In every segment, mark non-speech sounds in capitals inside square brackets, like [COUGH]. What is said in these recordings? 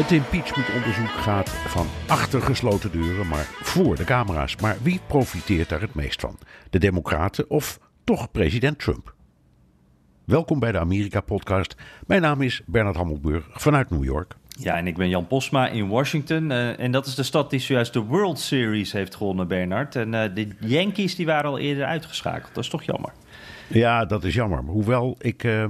Het impeachmentonderzoek gaat van achter gesloten deuren, maar voor de camera's. Maar wie profiteert daar het meest van? De Democraten of toch president Trump? Welkom bij de Amerika-podcast. Mijn naam is Bernard Hammelburg vanuit New York. Ja, en ik ben Jan Posma in Washington. Uh, en dat is de stad die zojuist de World Series heeft gewonnen, Bernard. En uh, de Yankees die waren al eerder uitgeschakeld. Dat is toch jammer? Ja, dat is jammer. Hoewel ik... Uh,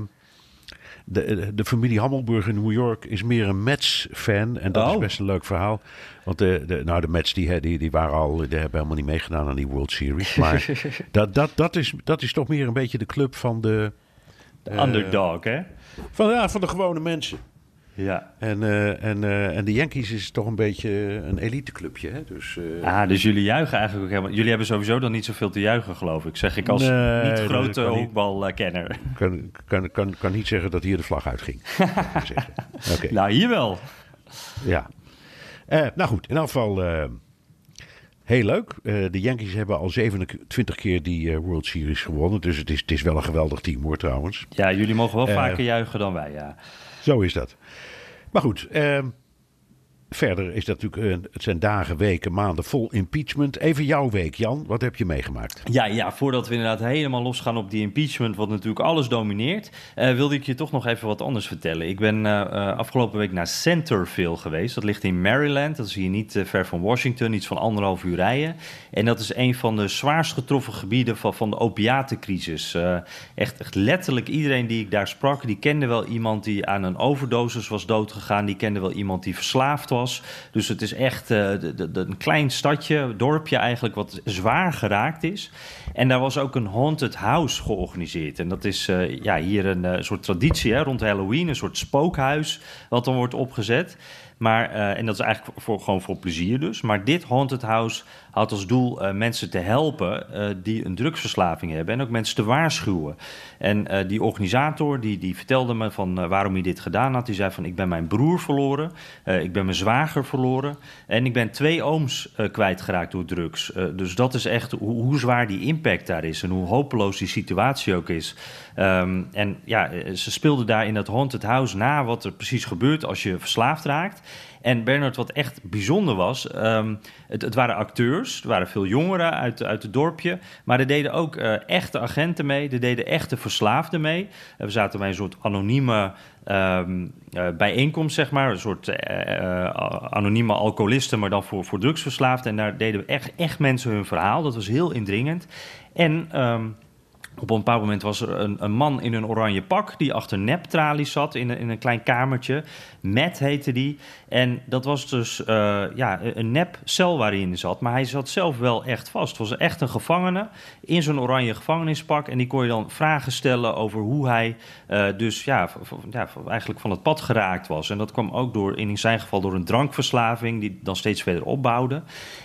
de, de familie Hammelburg in New York is meer een Mets-fan. En dat is best een leuk verhaal. Want de, de, nou, de Mets die, die, die waren al, die hebben helemaal niet meegedaan aan die World Series. Maar [LAUGHS] dat, dat, dat, is, dat is toch meer een beetje de club van de... De underdog, hè? Van, ja, van de gewone mensen. Ja. En, uh, en, uh, en de Yankees is toch een beetje een eliteclubje. Hè? Dus, uh... Ah, dus jullie juichen eigenlijk ook helemaal. Jullie hebben sowieso dan niet zoveel te juichen, geloof ik. Zeg ik als nee, niet grote honkbalkenner. Ik kan, kan, kan, kan niet zeggen dat hier de vlag uitging. [LAUGHS] okay. Nou, hier wel. Ja. nou goed, in elk geval heel leuk. de Yankees hebben al 27 keer die World Series gewonnen. Dus het is, het is wel een geweldig team hoor trouwens. Ja, jullie mogen wel vaker juichen dan wij, ja. Zo is dat. Maar goed, eh, verder is dat natuurlijk, het zijn dagen, weken, maanden vol impeachment. Even jouw week, Jan. Wat heb je meegemaakt? Ja, ja voordat we inderdaad helemaal losgaan op die impeachment, wat natuurlijk alles domineert, uh, wilde ik je toch nog even wat anders vertellen. Ik ben uh, afgelopen week naar Centerville geweest. Dat ligt in Maryland. Dat is hier niet ver van Washington, iets van anderhalf uur rijden. En dat is een van de zwaarst getroffen gebieden van, van de opiatencrisis. echt, echt letterlijk iedereen die ik daar sprak, die kende wel iemand die aan een overdosis was doodgegaan. Die kende wel iemand die verslaafd was. Dus het is echt de, een klein stadje, dorpje eigenlijk, wat zwaar geraakt is. En daar was ook een haunted house georganiseerd. En dat is uh, ja, hier een uh, soort traditie hè, rond Halloween, een soort spookhuis wat dan wordt opgezet. Maar, en dat is eigenlijk voor, gewoon voor plezier dus. Maar dit Haunted House had als doel uh, mensen te helpen uh, die een drugsverslaving hebben. En ook mensen te waarschuwen. En die organisator die, die vertelde me van waarom hij dit gedaan had. Die zei van ik ben mijn broer verloren. ik ben mijn zwager verloren. En ik ben twee ooms kwijtgeraakt door drugs. dus dat is echt hoe, zwaar die impact daar is. En hoe hopeloos die situatie ook is. Um, en ja, ze speelden daar in dat Haunted House na wat er precies gebeurt als je verslaafd raakt. En Bernard, wat echt bijzonder was, um, het, het, waren acteurs, er waren veel jongeren uit, uit het dorpje, maar er deden ook uh, echte agenten mee, er deden echte verslaafden mee. Uh, we zaten bij een soort anonieme um, uh, bijeenkomst, zeg maar, een soort anonieme alcoholisten, maar dan voor, voor drugsverslaafden. En daar deden echt, echt mensen hun verhaal, dat was heel indringend. En... Um, op een bepaald moment was er een, een, man in een oranje pak die achter neptralies zat in, in een klein kamertje. Matt heette die. En dat was dus uh, ja, een nepcel waarin hij zat. Maar hij zat zelf wel echt vast. Het was echt een gevangene in zo'n oranje gevangenispak. En die kon je dan vragen stellen over hoe hij uh, dus ja, ja, eigenlijk van het pad geraakt was. En dat kwam ook door, in zijn geval door een drankverslaving die dan steeds verder opbouwde.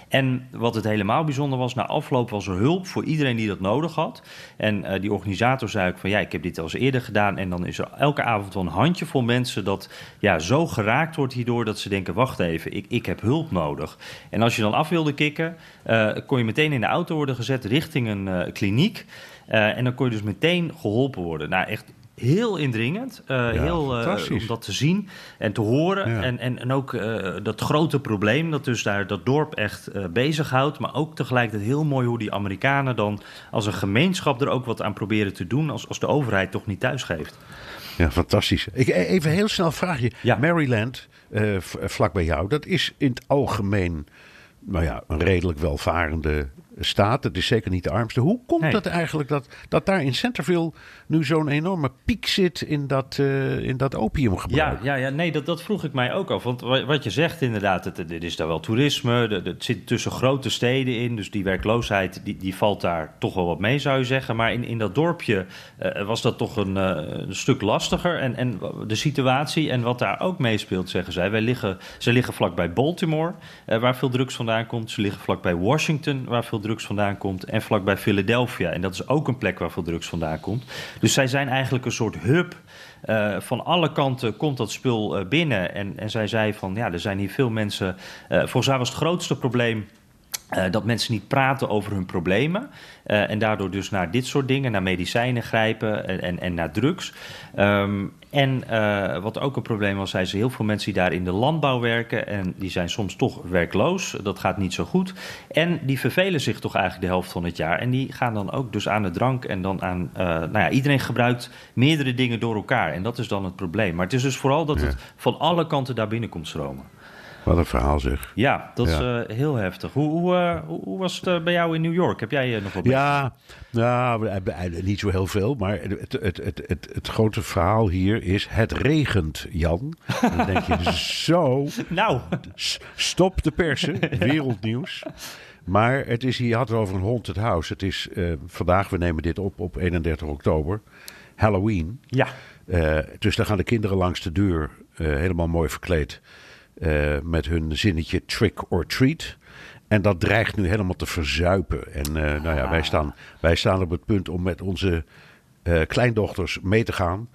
En wat het helemaal bijzonder was, na afloop was er hulp voor iedereen die dat nodig had. En uh, die organisator zei ook van ja, ik heb dit al eens eerder gedaan. En dan is er elke avond wel een handjevol mensen dat ja, zo geraakt wordt hierdoor dat ze denken, wacht even, ik, ik heb hulp nodig. En als je dan af wilde kicken, uh, kon je meteen in de auto worden gezet richting een uh, kliniek. En dan kon je dus meteen geholpen worden. Nou, echt heel indringend. Uh, ja, heel uh, om dat te zien en te horen. Ja. En, en, en ook uh, dat grote probleem dat dus daar dat dorp echt bezighoudt. Maar ook tegelijkertijd heel mooi hoe die Amerikanen dan als een gemeenschap er ook wat aan proberen te doen. Als, als de overheid toch niet thuisgeeft. Ja, fantastisch. Ik, even heel snel vraag je. Ja. Maryland, vlak bij jou, dat is in het algemeen nou ja, een redelijk welvarende staat. Het is zeker niet de armste. Hoe komt het eigenlijk dat, dat daar in Centerville nu zo'n enorme piek zit in dat, eh in dat opiumgebruik? Ja, ja, ja, nee, dat, dat vroeg ik mij ook af. Want wa- wat je zegt inderdaad, het, het is daar wel toerisme. Het zit tussen grote steden in. Dus die werkloosheid die, die valt daar toch wel wat mee, zou je zeggen. Maar in, in dat dorpje eh, was dat toch een, eh, een stuk lastiger. En, en de situatie en wat daar ook meespeelt, zeggen zij. Wij liggen, ze liggen vlakbij Baltimore, waar veel drugs vandaan komt. Ze liggen vlakbij Washington, waar veel drugs vandaan komt. En vlakbij Philadelphia. En dat is ook een plek waar veel drugs vandaan komt. Dus zij zijn eigenlijk een soort hub. Eh, van alle kanten komt dat spul eh, binnen. En, en zij zei van, ja, er zijn hier veel mensen... eh volgens haar het grootste probleem... eh, dat mensen niet praten over hun problemen. eh, en daardoor dus naar dit soort dingen, naar medicijnen grijpen en, en, en naar drugs. Ehm, en eh, wat ook een probleem was, zei ze, heel veel mensen die daar in de landbouw werken. En die zijn soms toch werkloos. Dat gaat niet zo goed. En die vervelen zich toch eigenlijk de helft van het jaar. En die gaan dan ook dus aan de drank en dan aan. nou ja, iedereen gebruikt meerdere dingen door elkaar. En dat is dan het probleem. Maar het is dus vooral dat Ja. het van alle kanten daar binnen komt stromen. Wat een verhaal zeg. Ja, dat is Ja. eh, heel heftig. Hoe, hoe, eh, hoe, hoe was het eh, bij jou in New York? Heb jij nog wat Ja, nou, niet zo heel veel. Maar het, het, het, het, het grote verhaal hier is: het regent, Jan. [LAUGHS] Dan denk je zo. Nou, Stop de persen, [LAUGHS] wereldnieuws. Maar het is, je had het over een haunted house. Het is vandaag, we nemen dit op op 31 oktober, Halloween. ja. Dus dan gaan de kinderen langs de deur, helemaal mooi verkleed, eh, met hun zinnetje trick or treat. En dat dreigt nu helemaal te verzuipen. En eh, nou ja, wij staan, wij staan op het punt om met onze eh, kleindochters mee te gaan.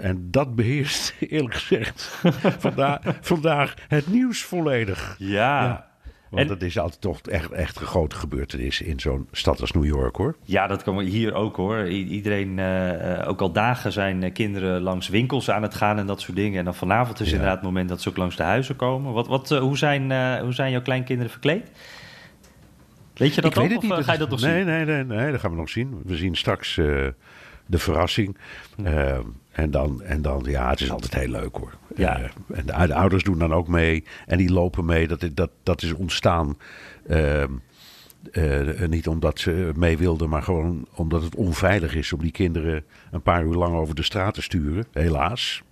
En dat beheerst, [LAUGHS] eerlijk gezegd, [LAUGHS] vandaag, vandaag het nieuws volledig. Ja. Ja. Want En- dat is altijd toch echt, echt een grote gebeurtenis in zo'n stad als New York, hoor. Ja, dat kan hier ook hoor. I- iedereen, eh, eh, ook al dagen zijn eh, kinderen langs winkels aan het gaan en dat soort dingen. En dan vanavond is Ja. inderdaad het moment dat ze ook langs de huizen komen. Wat, wat, hoe, zijn, hoe zijn jouw kleinkinderen verkleed? Weet je dat ik al? weet het of, niet. ga je dat nog nee, zien? Nee, nee, nee, dat gaan we nog zien. We zien straks verrassing. Eh, en, dan, en dan, ja, het is altijd heel leuk hoor. Ja. Eh, en de, de ouders doen dan ook mee. En die lopen mee. Dat, dat, dat is ontstaan. ehm, eh, niet omdat ze mee wilden, maar gewoon omdat het onveilig is om die kinderen een paar uur lang over de straat te sturen. Helaas.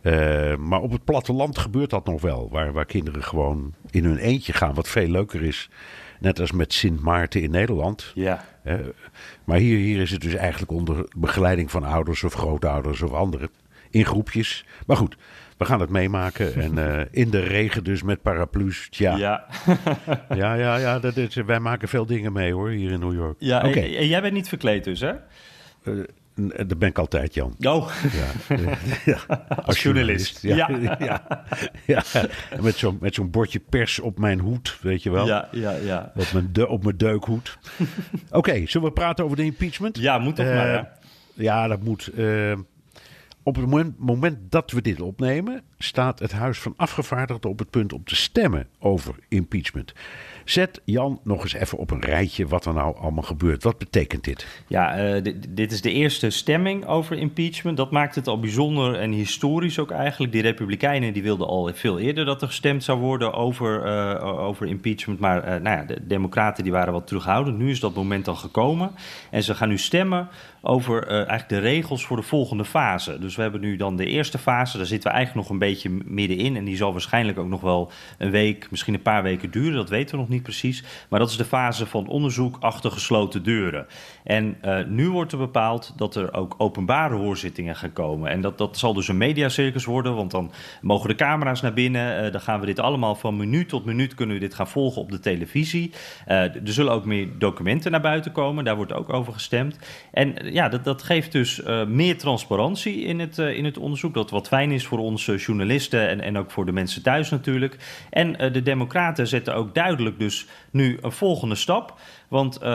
Eh, maar op het platteland gebeurt dat nog wel. Waar, waar kinderen gewoon in hun eentje gaan. Wat veel leuker is. Net als met Sint Maarten in Nederland. Ja. Maar hier, hier is het dus eigenlijk onder begeleiding van ouders of grootouders of anderen. In groepjes. Maar goed, we gaan het meemaken. [LAUGHS] En eh, in de regen dus met paraplu's. Tja, ja, [LAUGHS] Ja, ja, ja, dat is, wij maken veel dingen mee hoor, hier in New York. ja Oké, en, en jij bent niet verkleed dus, hè? eh, dat ben ik altijd, Jan. Oh, Ja, [LAUGHS] ja. Als journalist. Ja, Ja. [LAUGHS] ja. Met zo'n met zo'n bordje pers op mijn hoed, weet je wel. ja, ja, ja. Op, mijn de, op mijn deukhoed. [LAUGHS] Oké, zullen we praten over de impeachment? Ja, moet toch Eh, maar, hè? Ja, dat moet. eh, op het moment, moment dat we dit opnemen, staat het Huis van Afgevaardigden op het punt om te stemmen over impeachment. Zet Jan nog eens even op een rijtje wat er nou allemaal gebeurt. Wat betekent dit? Ja, eh, dit, is de eerste stemming over impeachment. Dat maakt het al bijzonder en historisch ook eigenlijk. Die Republikeinen die wilden al veel eerder dat er gestemd zou worden over, eh, over impeachment. Maar eh, nou ja, de Democraten die waren wat terughoudend. Nu is dat moment al gekomen. En ze gaan nu stemmen over eigenlijk de regels voor de volgende fase. Dus we hebben nu dan de eerste fase. Daar zitten we eigenlijk nog een beetje middenin. En die zal waarschijnlijk ook nog wel een week, misschien een paar weken duren. Dat weten we nog niet precies. Maar dat is de fase van onderzoek achter gesloten deuren. En eh, nu wordt er bepaald dat er ook openbare hoorzittingen gaan komen. En dat, dat zal dus een mediacircus worden, want dan mogen de camera's naar binnen. Eh, dan gaan we dit allemaal van minuut tot minuut kunnen we dit gaan volgen op de televisie. Eh, er zullen ook meer documenten naar buiten komen, daar wordt ook over gestemd. En ja, dat, dat geeft dus meer transparantie in het, in het onderzoek. Dat wat fijn is voor onze journalisten en, en ook voor de mensen thuis natuurlijk. En de Democraten zetten ook duidelijk dus nu een volgende stap. Want eh,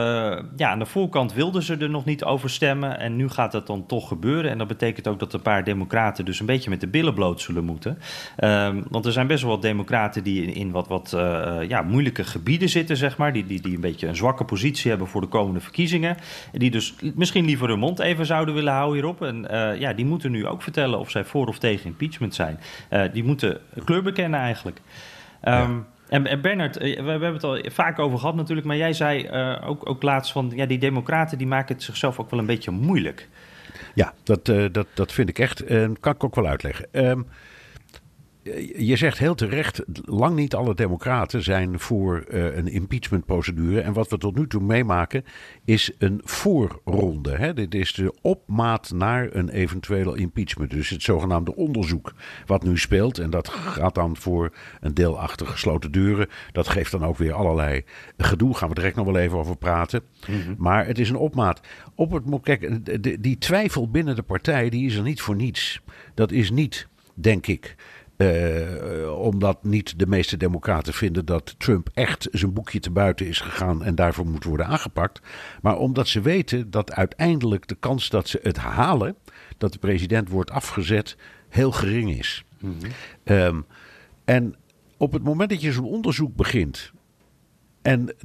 ja, aan de voorkant wilden ze er nog niet over stemmen. En nu gaat dat dan toch gebeuren. En dat betekent ook dat een paar democraten dus een beetje met de billen bloot zullen moeten. Ehm, want er zijn best wel wat democraten die in, wat, wat eh, ja, moeilijke gebieden zitten, zeg maar. Die, die, die een beetje een zwakke positie hebben voor de komende verkiezingen. En die dus misschien liever hun mond even zouden willen houden hierop. En eh, ja, die moeten nu ook vertellen of zij voor of tegen impeachment zijn. Die moeten kleur bekennen eigenlijk. Ehm, En, Bernard, we, we, hebben het al vaak over gehad natuurlijk, maar jij zei ook, ook laatst van, ja, die democraten die maken het zichzelf ook wel een beetje moeilijk. Ja, dat, dat, dat vind ik echt. En kan ik ook wel uitleggen. Ehm, je zegt heel terecht, lang niet alle democraten zijn voor uh, een impeachmentprocedure. En wat we tot nu toe meemaken is een voorronde. Hè? Dit is de opmaat naar een eventuele impeachment. Dus het zogenaamde onderzoek wat nu speelt. En dat gaat dan voor een deel achter gesloten deuren. Dat geeft dan ook weer allerlei gedoe. Gaan we direct nog wel even over praten. Mhm. Maar het is een opmaat. Op het, kijk, die twijfel binnen de partij die is er niet voor niets. Dat is niet, denk ik uh, omdat niet de meeste democraten vinden dat Trump echt zijn boekje te buiten is gegaan en daarvoor moet worden aangepakt. Maar omdat ze weten dat uiteindelijk de kans dat ze het halen, dat de president wordt afgezet, heel gering is. Mhm. um, en op het moment dat je zo'n onderzoek begint. En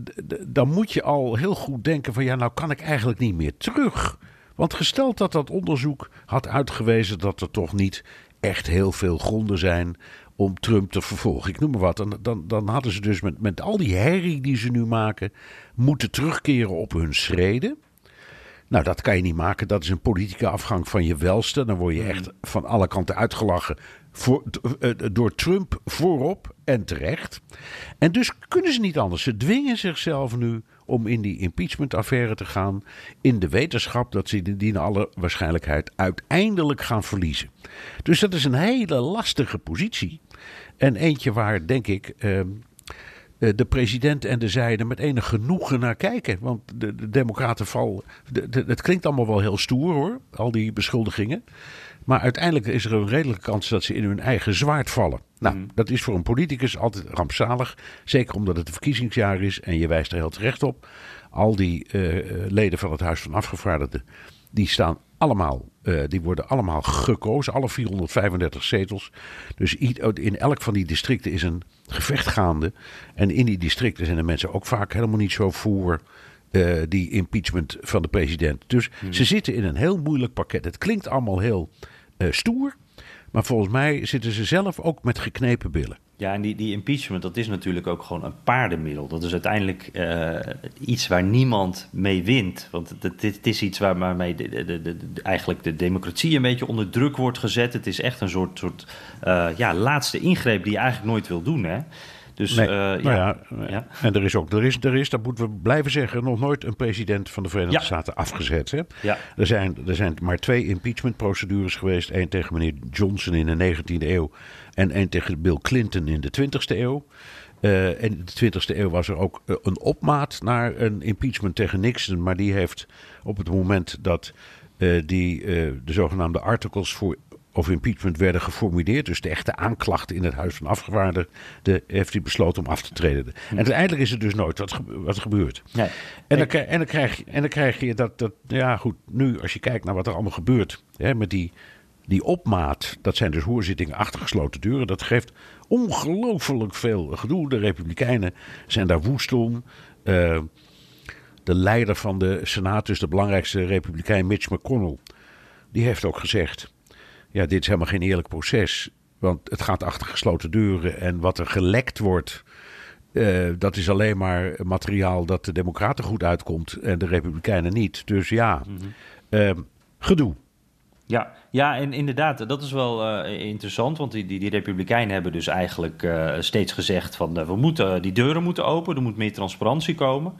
dan moet je al heel goed denken van ja, nou kan ik eigenlijk niet meer terug. Want gesteld dat dat onderzoek had uitgewezen dat er toch niet echt heel veel gronden zijn om Trump te vervolgen. Ik noem maar wat. Dan, dan, dan hadden ze dus met, met al die herrie die ze nu maken, moeten terugkeren op hun schreden. Nou, dat kan je niet maken. Dat is een politieke afgang van je welste. Dan word je echt hmm. van alle kanten uitgelachen voor, eh, door Trump voorop en terecht. En dus kunnen ze niet anders. Ze dwingen zichzelf nu om in die impeachment-affaire te gaan. In de wetenschap dat ze die alle waarschijnlijkheid uiteindelijk gaan verliezen. Dus dat is een hele lastige positie. En eentje waar, denk ik. Ehm, eh, de president en de zijde met enig genoegen naar kijken. Want de, de Democraten vallen. Het klinkt allemaal wel heel stoer hoor, al die beschuldigingen. Maar uiteindelijk is er een redelijke kans dat ze in hun eigen zwaard vallen. Nou, mhm. dat is voor een politicus altijd rampzalig. Zeker omdat het een verkiezingsjaar is en je wijst er heel terecht op. Al die uh, leden van het Huis van Afgevaardigden, die staan allemaal, uh, die worden allemaal gekozen. Alle 435 zetels. Dus in elk van die districten is een gevecht gaande. En in die districten zijn de mensen ook vaak helemaal niet zo voor uh, die impeachment van de president. Dus mhm. ze zitten in een heel moeilijk pakket. Het klinkt allemaal heel stoer. Maar volgens mij zitten ze zelf ook met geknepen billen. Ja, en die, die impeachment, dat is natuurlijk ook gewoon een paardenmiddel. Dat is uiteindelijk uh, iets waar niemand mee wint. Want het, is iets waarmee de, de, eigenlijk de democratie een beetje onder druk wordt gezet. Het is echt een soort, soort uh, ja, laatste ingreep die je eigenlijk nooit wil doen. Hè? Dus, nee. uh, nou ja, ja, En er is ook, er is, er is, dat moeten we blijven zeggen, nog nooit een president van de Verenigde Staten afgezet. Hè? Ja. Er, zijn, er zijn maar twee impeachment-procedures geweest. één tegen meneer Johnson in de 19e eeuw en één tegen Bill Clinton in de 20e eeuw. Uh, in de 20e eeuw was er ook uh, een opmaat naar een impeachment tegen Nixon. Maar die heeft op het moment dat uh, die, de zogenaamde articles voor of impeachment werden geformuleerd. Dus de echte aanklachten in het Huis van Afgevaardigden heeft hij besloten om af te treden. En uiteindelijk is het dus nooit wat, wat gebeurt. Nee. En, dan, en, dan krijg je, en dan krijg je dat, dat, ja goed, nu als je kijkt naar wat er allemaal gebeurt hè, met die, die opmaat, dat zijn dus hoorzittingen achter gesloten deuren. Dat geeft ongelooflijk veel gedoe. De Republikeinen zijn daar woest om. Uh, de leider van de Senaat, dus de belangrijkste Republikein Mitch McConnell, die heeft ook gezegd ja, dit is helemaal geen eerlijk proces. Want het gaat achter gesloten deuren. En wat er gelekt wordt, uh, dat is alleen maar materiaal dat de Democraten goed uitkomt en de Republikeinen niet. Dus ja, mm uh, gedoe. Ja, ja, en inderdaad, dat is wel uh, interessant. Want die, die, die, Republikeinen hebben dus eigenlijk uh, steeds gezegd van we moeten, die deuren moeten open, er moet meer transparantie komen.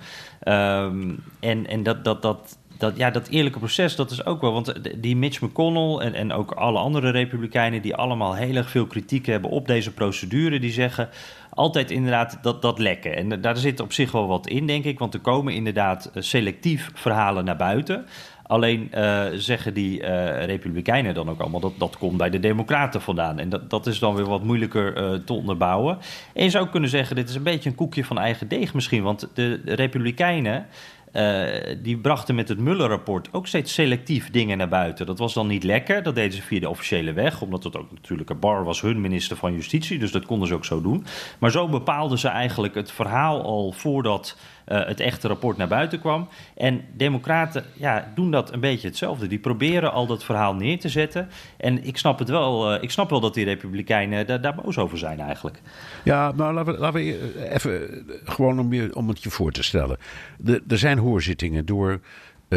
Um, en en dat, dat, dat, dat, ja, dat eerlijke proces, dat is ook wel. Want die Mitch McConnell en, en ook alle andere Republikeinen, die allemaal heel erg veel kritiek hebben op deze procedure, die zeggen altijd inderdaad dat, dat lekken. En daar zit op zich wel wat in, denk ik. Want er komen inderdaad eh, selectief verhalen naar buiten. Alleen zeggen die Republikeinen dan ook allemaal dat dat komt bij de Democraten vandaan. En dat, dat is dan weer wat moeilijker te onderbouwen. En je zou kunnen zeggen: dit is een beetje een koekje van eigen deeg misschien. Want de Republikeinen uh, die brachten met het Muller-rapport ook steeds selectief dingen naar buiten. Dat was dan niet lekker, dat deden ze via de officiële weg, omdat het ook natuurlijk Bar was hun minister van Justitie, dus dat konden ze ook zo doen. Maar zo bepaalden ze eigenlijk het verhaal al voordat het echte rapport naar buiten kwam. En democraten ja, doen dat een beetje hetzelfde. Die proberen al dat verhaal neer te zetten. En ik snap het wel, ik snap wel dat die republikeinen daar, daar boos over zijn eigenlijk. Ja, nou laten we, laten we even gewoon om, je, om het je voor te stellen. Er zijn hoorzittingen door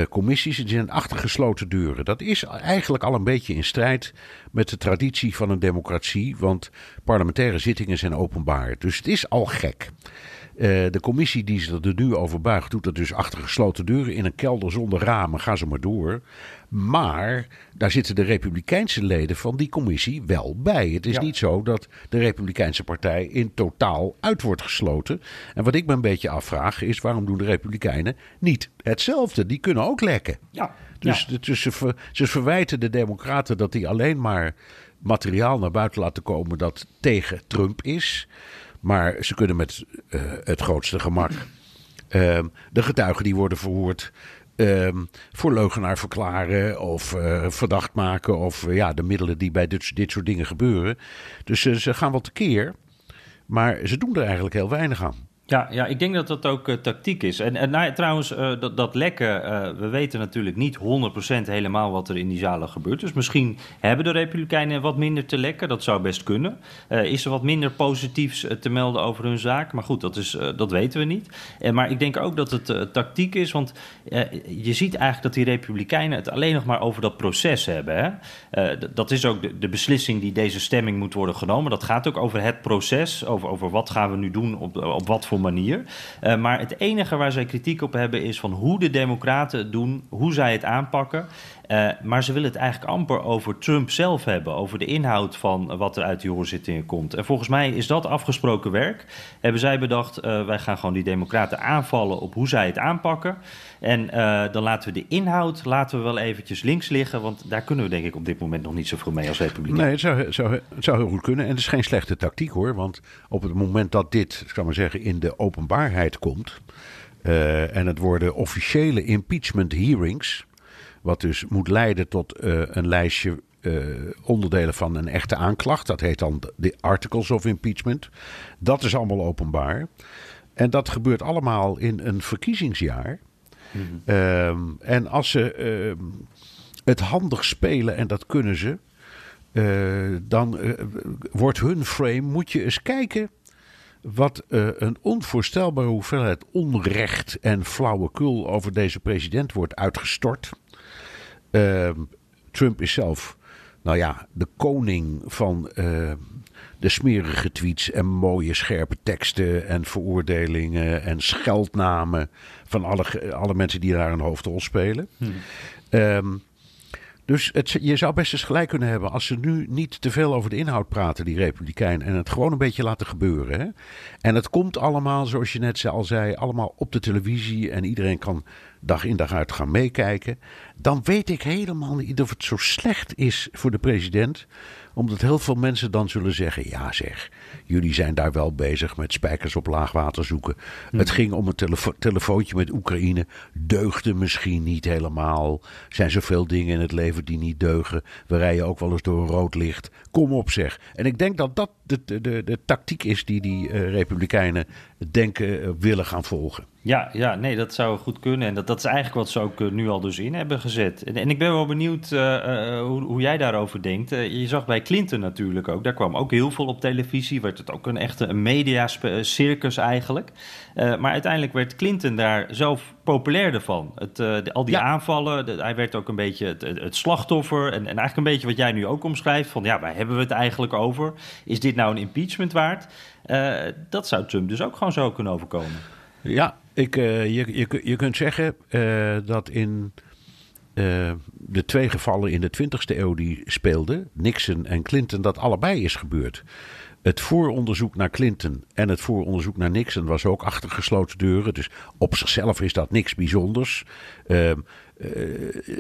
commissies. Die zijn achter gesloten deuren. Dat is eigenlijk al een beetje in strijd met de traditie van een democratie. Want parlementaire zittingen zijn openbaar. Dus het is al gek. Uh, de commissie die ze er nu over buigt, doet dat dus achter gesloten deuren in een kelder zonder ramen. Ga ze maar door. Maar daar zitten de Republikeinse leden van die commissie wel bij. Het is niet zo dat de Republikeinse Partij in totaal uit wordt gesloten. En wat ik me een beetje afvraag is: waarom doen de Republikeinen niet hetzelfde? Die kunnen ook lekken. Ja. Dus, dus ze, ze verwijten de Democraten dat die alleen maar materiaal naar buiten laten komen dat tegen Trump is. Maar ze kunnen met uh, het grootste gemak. Uh, de getuigen die worden verhoord Um, voor leugenaar verklaren of uh, verdacht maken. Of uh, ja, de middelen die bij dit, dit soort dingen gebeuren. Dus ze gaan wel tekeer. Maar ze doen er eigenlijk heel weinig aan. Ja, ja, ik denk dat dat ook uh, tactiek is. En, nou, trouwens, uh, dat, dat lekken, uh, we weten natuurlijk niet 100% helemaal wat er in die zalen gebeurt. Dus misschien hebben de Republikeinen wat minder te lekken, dat zou best kunnen. is er wat minder positiefs te melden over hun zaak? Maar goed, dat, is, dat weten we niet. maar ik denk ook dat het tactiek is, want je ziet eigenlijk dat die Republikeinen het alleen nog maar over dat proces hebben. Hè? dat is ook de, de, beslissing die deze stemming moet worden genomen. Dat gaat ook over het proces, over, over wat gaan we nu doen, op, op wat voor manier. Uh, maar het enige waar zij kritiek op hebben is van hoe de Democraten het doen, hoe zij het aanpakken. Uh, maar ze willen het eigenlijk amper over Trump zelf hebben, over de inhoud van wat er uit die hoorzittingen komt. En volgens mij is dat afgesproken werk. Hebben zij bedacht, uh, wij gaan gewoon die Democraten aanvallen op hoe zij het aanpakken. En dan laten we de inhoud laten we wel eventjes links liggen, want daar kunnen we denk ik op dit moment nog niet zoveel mee als Republikein. Nee, het zou, zou, het zou heel goed kunnen. En het is geen slechte tactiek hoor, want op het moment dat dit, ik maar zeggen, in de openbaarheid komt. Uh, en het worden officiële impeachment hearings. Wat dus moet leiden tot uh, een lijstje onderdelen van een echte aanklacht. Dat heet dan de Articles of Impeachment. Dat is allemaal openbaar. En dat gebeurt allemaal in een verkiezingsjaar. -hmm. um, en als ze uh, het handig spelen, en dat kunnen ze, uh, dan wordt hun frame, moet je eens kijken wat uh, een onvoorstelbare hoeveelheid onrecht en flauwekul over deze president wordt uitgestort. Uh, Trump is zelf, nou ja, de koning van uh, de smerige tweets en mooie scherpe teksten en veroordelingen en scheldnamen van alle, alle mensen die daar een hoofdrol spelen. Hmm. Um, dus het, je zou best eens gelijk kunnen hebben als ze nu niet te veel over de inhoud praten, die Republikeinen, en het gewoon een beetje laten gebeuren. Hè? En het komt allemaal, zoals je net al zei, allemaal op de televisie en iedereen kan dag in dag uit gaan meekijken. Dan weet ik helemaal niet of het zo slecht is voor de president omdat heel veel mensen dan zullen zeggen: ja, zeg, jullie zijn daar wel bezig met spijkers op laagwater zoeken. Hm. Het ging om een telefo telefoontje met Oekraïne. Deugde misschien niet helemaal. Er zijn zoveel dingen in het leven die niet deugen. We rijden ook wel eens door een rood licht. Kom op, zeg. En ik denk dat dat de, de, de, de tactiek is die die uh, Republikeinen denken uh, willen gaan volgen. Ja, ja, nee, dat zou goed kunnen. En dat, dat is eigenlijk wat ze ook uh, nu al dus in hebben gezet. En, en ik ben wel benieuwd uh, uh, hoe, hoe, jij daarover denkt. je zag bij Clinton natuurlijk ook. Daar kwam ook heel veel op televisie. Werd het ook een echte media-circus eigenlijk. maar uiteindelijk werd Clinton daar zelf populairder van. Het, de, al die ja. aanvallen, de, hij werd ook een beetje het, het slachtoffer. En, en, eigenlijk een beetje wat jij nu ook omschrijft. Van ja, waar hebben we het eigenlijk over? Is dit nou een impeachment waard? Dat zou Trump dus ook gewoon zo kunnen overkomen. Ja, ik, uh, je, je, je kunt zeggen uh, dat in de twee gevallen in de 20e eeuw die speelden, Nixon en Clinton, dat allebei is gebeurd. Het vooronderzoek naar Clinton en het vooronderzoek naar Nixon was ook achter gesloten deuren. Dus op zichzelf is dat niks bijzonders. Ehm,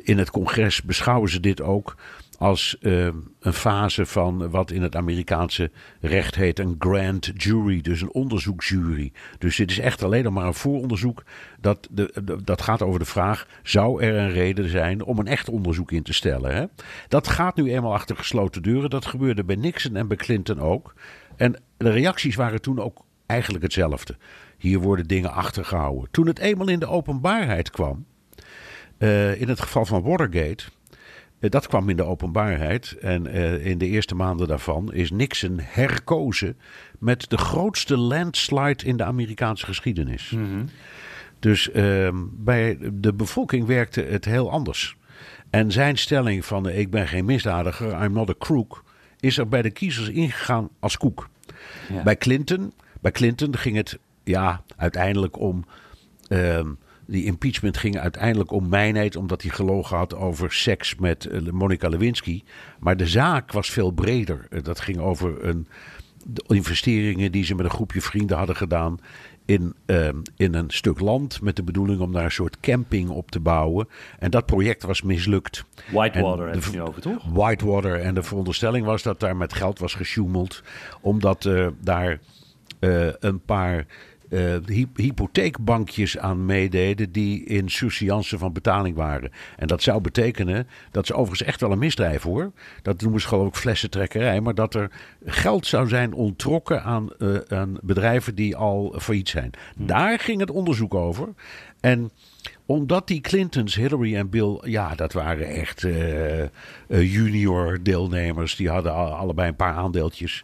in het congres beschouwen ze dit ook als uh, een fase van wat in het Amerikaanse recht heet een grand jury, dus een onderzoeksjury. Dus dit is echt alleen nog maar een vooronderzoek. Dat, de, dat gaat over de vraag: zou er een reden zijn om een echt onderzoek in te stellen? Hè? Dat gaat nu eenmaal achter gesloten deuren. Dat gebeurde bij Nixon en bij Clinton ook. En de reacties waren toen ook eigenlijk hetzelfde. Hier worden dingen achtergehouden. Toen het eenmaal in de openbaarheid kwam, uh, in het geval van Watergate, dat kwam in de openbaarheid. En uh, in de eerste maanden daarvan is Nixon herkozen met de grootste landslide in de Amerikaanse geschiedenis. Mm -hmm. Dus ehm, bij de bevolking werkte het heel anders. En zijn stelling van ik ben geen misdadiger, I'm not a crook, is er bij de kiezers ingegaan als koek. Ja. Bij, Clinton, bij Clinton ging het ja, uiteindelijk om. Uh, die impeachment ging uiteindelijk om mijnheid, omdat hij gelogen had over seks met uh, Monica Lewinsky. Maar de zaak was veel breder. Dat ging over een, de investeringen die ze met een groepje vrienden hadden gedaan in, uh, in een stuk land met de bedoeling om daar een soort camping op te bouwen. En dat project was mislukt. Whitewater heb je nu over, toch? Whitewater. En de veronderstelling was dat daar met geld was gesjoemeld. Omdat daar een paar uh, hypotheekbankjes aan meededen die in surseance van betaling waren. En dat zou betekenen, dat ze overigens echt wel een misdrijf hoor, dat noemen ze geloof ik flessentrekkerij, maar dat er geld zou zijn onttrokken aan, uh, aan bedrijven die al failliet zijn. Hmm. Daar ging het onderzoek over. En omdat die Clintons, Hillary en Bill, ja, dat waren echt uh, junior deelnemers. Die hadden allebei een paar aandeeltjes.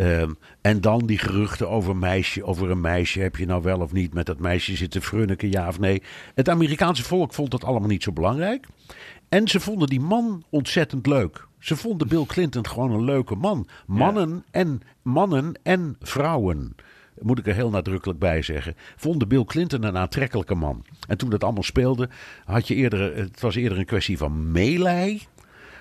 Um, en dan die geruchten over, meisje, over een meisje. Heb je nou wel of niet met dat meisje zitten frunniken, ja of nee? Het Amerikaanse volk vond dat allemaal niet zo belangrijk. En ze vonden die man ontzettend leuk. Ze vonden Bill Clinton gewoon een leuke man. Mannen, ja. en, mannen en vrouwen, moet ik er heel nadrukkelijk bij zeggen, vonden Bill Clinton een aantrekkelijke man. En toen dat allemaal speelde, had je eerder, het was eerder een kwestie van meelij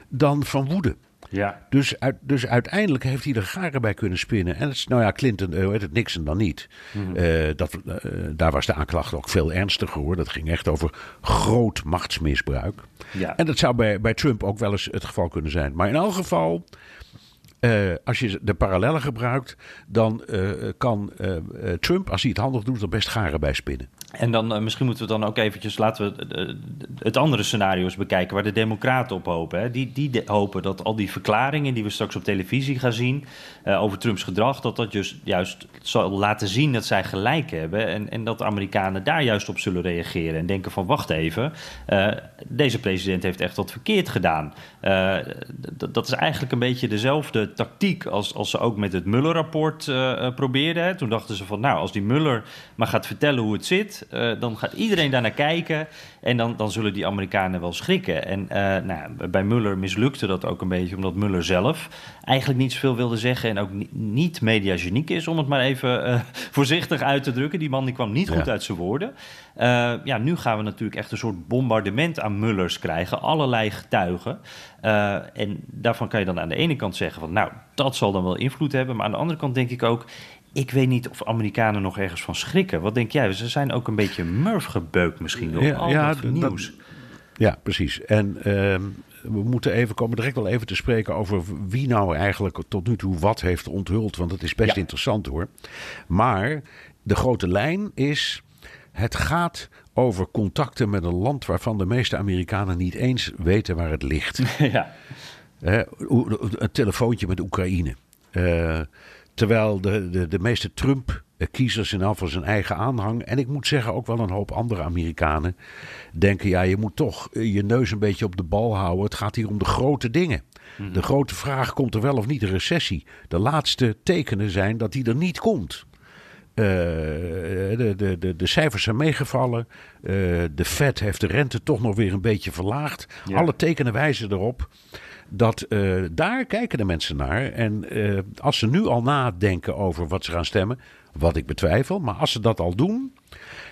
dan van woede. Ja. Dus, uit, dus uiteindelijk heeft hij er garen bij kunnen spinnen. En het nou ja, Clinton, uh, het Nixon dan niet. Mm-hmm. Uh, dat, uh, daar was de aanklacht ook veel ernstiger hoor. Dat ging echt over groot machtsmisbruik. Ja. En dat zou bij, bij Trump ook wel eens het geval kunnen zijn. Maar in elk geval. Uh, als je de parallellen gebruikt, dan uh, kan uh, Trump, als hij het handig doet, er best garen bij spinnen. En dan misschien moeten we dan ook eventjes, laten we het andere scenario's bekijken waar de Democraten op hopen. Hè. Die, die hopen dat al die verklaringen die we straks op televisie gaan zien over Trumps gedrag, dat dat just, juist zal laten zien dat zij gelijk hebben. En, en dat de Amerikanen daar juist op zullen reageren en denken van wacht even, deze president heeft echt wat verkeerd gedaan. dat is eigenlijk een beetje dezelfde tactiek als, als ze ook met het Muller-rapport uh, probeerden. Hè. Toen dachten ze van, nou, als die Muller maar gaat vertellen hoe het zit, uh, dan gaat iedereen daar naar kijken en dan, dan zullen die Amerikanen wel schrikken. En nou, bij Muller mislukte dat ook een beetje, omdat Muller zelf eigenlijk niet zoveel wilde zeggen en ook niet, niet mediageniek is, om het maar even [LAUGHS] voorzichtig uit te drukken. Die man die kwam niet goed uit zijn woorden. Ja, nu gaan we natuurlijk echt een soort bombardement aan Mullers krijgen, allerlei getuigen. en daarvan kan je dan aan de ene kant zeggen van, nou, dat zal dan wel invloed hebben. Maar aan de andere kant denk ik ook, ik weet niet of Amerikanen nog ergens van schrikken. Wat denk jij? Ze zijn ook een beetje murf gebeukt misschien door ja, al ja, dat nieuws. Dat, ja, precies. En uh, we moeten even komen direct wel even te spreken over wie nou eigenlijk tot nu toe wat heeft onthuld. Want het is best ja. interessant hoor. Maar de grote lijn is, het gaat over contacten met een land waarvan de meeste Amerikanen niet eens weten waar het ligt. [LAUGHS] ja. Uh, een telefoontje met Oekraïne. Uh, terwijl de, de, de meeste Trump-kiezers in van zijn eigen aanhang. En ik moet zeggen ook wel een hoop andere Amerikanen. denken: ja, je moet toch je neus een beetje op de bal houden. Het gaat hier om de grote dingen. Mm-hmm. De grote vraag: komt er wel of niet een recessie? De laatste tekenen zijn dat die er niet komt. Uh, de, de, de, de, cijfers zijn meegevallen. Uh, de Fed heeft de rente toch nog weer een beetje verlaagd. Ja. Alle tekenen wijzen erop dat uh, daar kijken de mensen naar. En uh, als ze nu al nadenken over wat ze gaan stemmen, wat ik betwijfel, maar als ze dat al doen,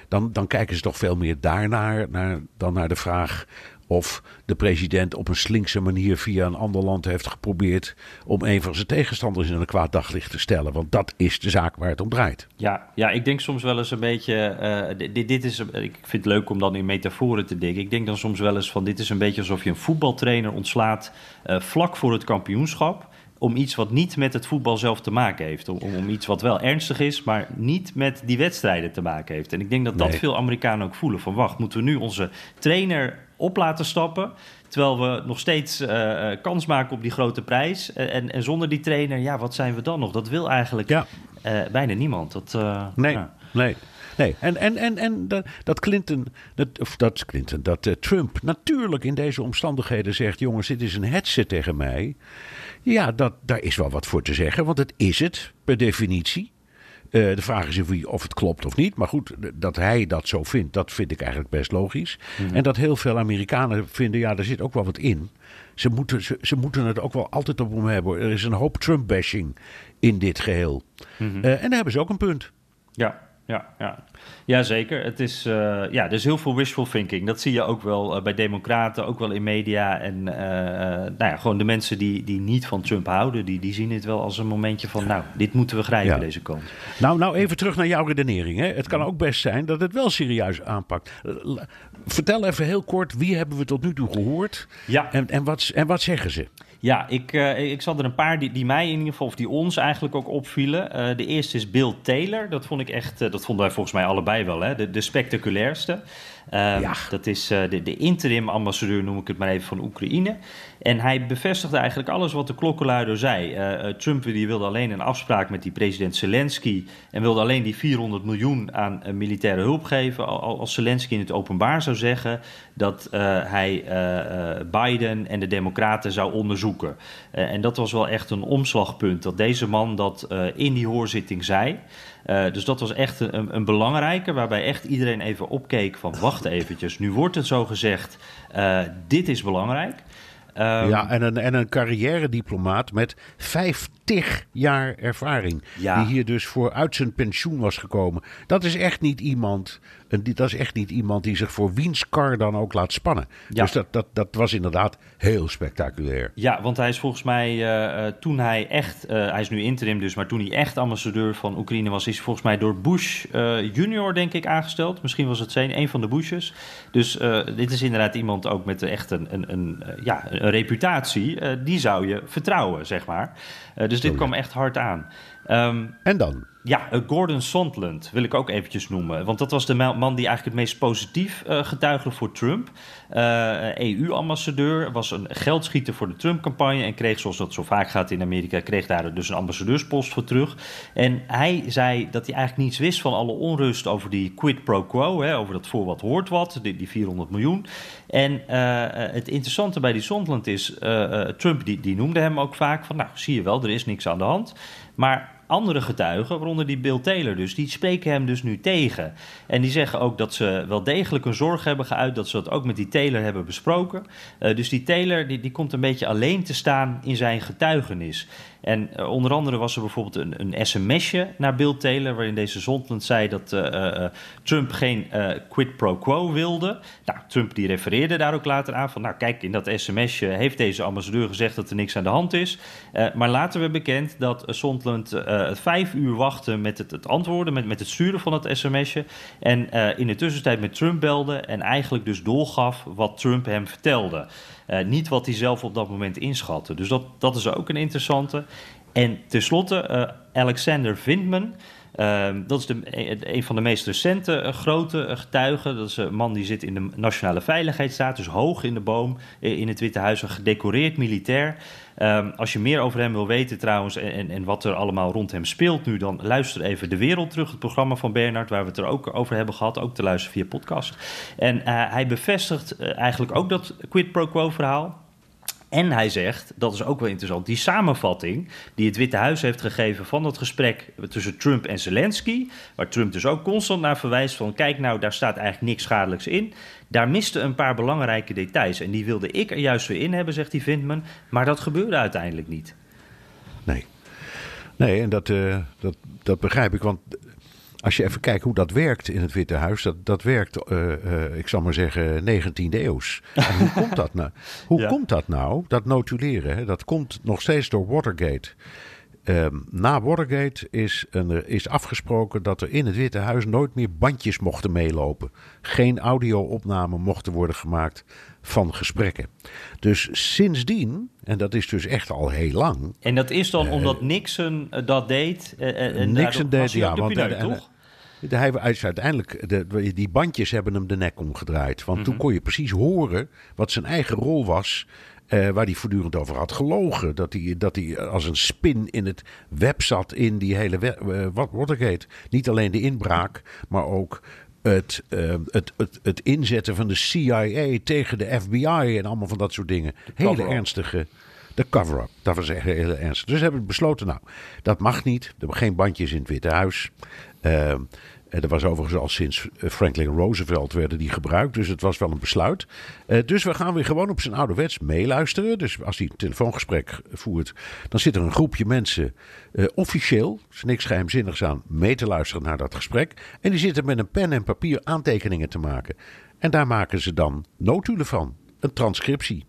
dan, dan kijken ze toch veel meer daarnaar naar, dan naar de vraag of de president op een slinkse manier via een ander land heeft geprobeerd om een van zijn tegenstanders in een kwaad daglicht te stellen. Want dat is de zaak waar het om draait. Ja, ja ik denk soms wel eens een beetje. Uh, dit, dit is, ik vind het leuk om dan in metaforen te denken. Ik denk dan soms wel eens van: dit is een beetje alsof je een voetbaltrainer ontslaat uh, vlak voor het kampioenschap om iets wat niet met het voetbal zelf te maken heeft. Om, om iets wat wel ernstig is, maar niet met die wedstrijden te maken heeft. En ik denk dat dat veel Amerikanen ook voelen. Van wacht, moeten we nu onze trainer op laten stappen... Terwijl we nog steeds uh, kans maken op die grote prijs. En, en, zonder die trainer, ja, wat zijn we dan nog? Dat wil eigenlijk ja. uh, bijna niemand. Dat, nee, ja. nee. Nee, en, en, en, en dat, dat Clinton, dat, of dat Clinton, dat uh, Trump natuurlijk in deze omstandigheden zegt: jongens, dit is een headset tegen mij. Ja, dat, daar is wel wat voor te zeggen, want het is het per definitie. Uh, de vraag is of het klopt of niet. Maar goed, dat hij dat zo vindt, dat vind ik eigenlijk best logisch. Mm. En dat heel veel Amerikanen vinden, ja, er zit ook wel wat in. Ze moeten, ze, ze moeten het ook wel altijd op hem hebben. Er is een hoop Trump-bashing in dit geheel. Mm -hmm. uh, en daar hebben ze ook een punt. Ja, ja, ja. Ja zeker. Het is, uh, ja, er is heel veel wishful thinking. Dat zie je ook wel uh, bij democraten, ook wel in media. En uh, nou ja, gewoon de mensen die, die niet van Trump houden, die, die zien het wel als een momentje van... nou, dit moeten we grijpen, ja. deze kant. Nou, nou even terug naar jouw redenering. Hè. Het kan ook best zijn dat het wel serieus aanpakt. Vertel even heel kort, wie hebben we tot nu toe gehoord? Ja. En, en, wat, en wat zeggen ze? Ja, ik, uh, ik zat er een paar die, die mij in ieder geval, of die ons eigenlijk ook opvielen. Uh, de eerste is Bill Taylor. Dat vond ik echt, uh, dat vonden wij volgens mij allebei wel, hè? De, de spectaculairste. Um, ja. Dat is de, de interim ambassadeur, noem ik het maar even, van Oekraïne. En hij bevestigde eigenlijk alles wat de klokkenluider zei. Uh, Trump die wilde alleen een afspraak met die president Zelensky en wilde alleen die 400 miljoen aan uh, militaire hulp geven. Als Zelensky in het openbaar zou zeggen dat hij Biden en de Democraten zou onderzoeken. en dat was wel echt een omslagpunt dat deze man dat in die hoorzitting zei. Dus dat was echt een, een, belangrijke, waarbij echt iedereen even opkeek van wacht eventjes, nu wordt het zo gezegd, dit is belangrijk. Um, ja, en een, en een carrière-diplomaat met 50 jaar ervaring. Ja. Die hier dus voor uit zijn pensioen was gekomen. Dat is echt niet iemand. Dat is echt niet iemand die zich voor wiens kar dan ook laat spannen. Ja. Dus dat, dat, dat was inderdaad heel spectaculair. Ja, want hij is volgens mij uh, toen hij echt. Uh, hij is nu interim dus, maar toen hij echt ambassadeur van Oekraïne was, is hij volgens mij door Bush uh, junior, denk ik, aangesteld. Misschien was het zijn, een van de Bushes. Dus dit is inderdaad iemand ook met echt een, een, een ja, een reputatie. die zou je vertrouwen, zeg maar. Dus dit kwam echt hard aan. Um, en dan? Ja, uh, Gordon Sondland wil ik ook eventjes noemen. Want dat was de man die eigenlijk het meest positief uh, getuigde voor Trump. EU-ambassadeur, was een geldschieter voor de Trump-campagne... en kreeg, zoals dat zo vaak gaat in Amerika... kreeg daar dus een ambassadeurspost voor terug. En hij zei dat hij eigenlijk niets wist van alle onrust... over die quid pro quo, hè, over dat voor wat hoort wat, die, die 400 miljoen. En het interessante bij die Sondland is... Trump die, die noemde hem ook vaak van... nou, zie je wel, er is niks aan de hand... Maar andere getuigen, waaronder die Bill Taylor dus, die spreken hem dus nu tegen. En die zeggen ook dat ze wel degelijk een zorg hebben geuit, dat ze dat ook met die Taylor hebben besproken. Uh, dus die Taylor die, die komt een beetje alleen te staan in zijn getuigenis. En uh, onder andere was er bijvoorbeeld een, een sms'je naar Bill Taylor, waarin deze Zondland zei dat uh, Trump geen quid pro quo wilde. Nou, Trump die refereerde daar ook later aan van, nou kijk, in dat sms'je heeft deze ambassadeur gezegd dat er niks aan de hand is. maar later werd bekend dat Zondland vijf uur wachtte met het, het antwoorden, met, met het sturen van het sms'je. En in de tussentijd met Trump belde en eigenlijk dus doorgaf wat Trump hem vertelde. Uh, niet wat hij zelf op dat moment inschatte. Dus dat, dat is ook een interessante. En tenslotte uh, Alexander Vindman. Uh, dat is de, een van de meest recente uh, grote getuigen. Dat is een man die zit in de Nationale Veiligheidsstaat, dus hoog in de boom in het Witte Huis, een gedecoreerd militair. Um, als je meer over hem wil weten trouwens en, en, wat er allemaal rond hem speelt nu, dan luister even De Wereld terug, het programma van Bernard, waar we het er ook over hebben gehad, ook te luisteren via podcast. En hij bevestigt eigenlijk ook dat quid pro quo verhaal. En hij zegt, dat is ook wel interessant, die samenvatting die het Witte Huis heeft gegeven van dat gesprek tussen Trump en Zelensky, waar Trump dus ook constant naar verwijst van kijk nou, daar staat eigenlijk niks schadelijks in. Daar misten een paar belangrijke details en die wilde ik er juist weer in hebben, zegt die Vindman, maar dat gebeurde uiteindelijk niet. Nee. Nee, en dat, uh, dat, dat begrijp ik, want als je even kijkt hoe dat werkt in het Witte Huis, dat, dat werkt, uh, uh, ik zal maar zeggen, 19e eeuws. En hoe komt dat nou? [LAUGHS] Hoe ja. komt dat nou? Dat notuleren, hè? dat komt nog steeds door Watergate. Ehm, na Watergate is, een, is afgesproken dat er in het Witte Huis nooit meer bandjes mochten meelopen. Geen audio-opnamen mochten worden gemaakt van gesprekken. Dus sindsdien, en dat is dus echt al heel lang. En dat is dan omdat Nixon dat deed? Nixon deed, ja. want pineut, toch? Hij uiteindelijk, de, die bandjes hebben hem de nek omgedraaid. Want toen mhm. kon je precies horen wat zijn eigen rol was. Uh, waar hij voortdurend over had gelogen. Dat hij, dat hij als een spin in het web zat in die hele uh, wat Watergate. Niet alleen de inbraak, maar ook het, uh, het, het, het inzetten van de CIA tegen de FBI en allemaal van dat soort dingen. Hele ernstige. De cover-up, dat was echt heel ernstig. Dus hebben we besloten, nou, dat mag niet. Er geen bandjes in het Witte Huis. Uh, er was overigens al sinds eh, Franklin Roosevelt werden die gebruikt. Dus het was wel een besluit. Uh, dus we gaan weer gewoon op zijn ouderwets meeluisteren. Dus als hij een telefoongesprek voert, dan zit er een groepje mensen uh, officieel, er is niks geheimzinnigs aan, mee te luisteren naar dat gesprek. En die zitten met een pen en papier aantekeningen te maken. En daar maken ze dan notulen van. Een transcriptie.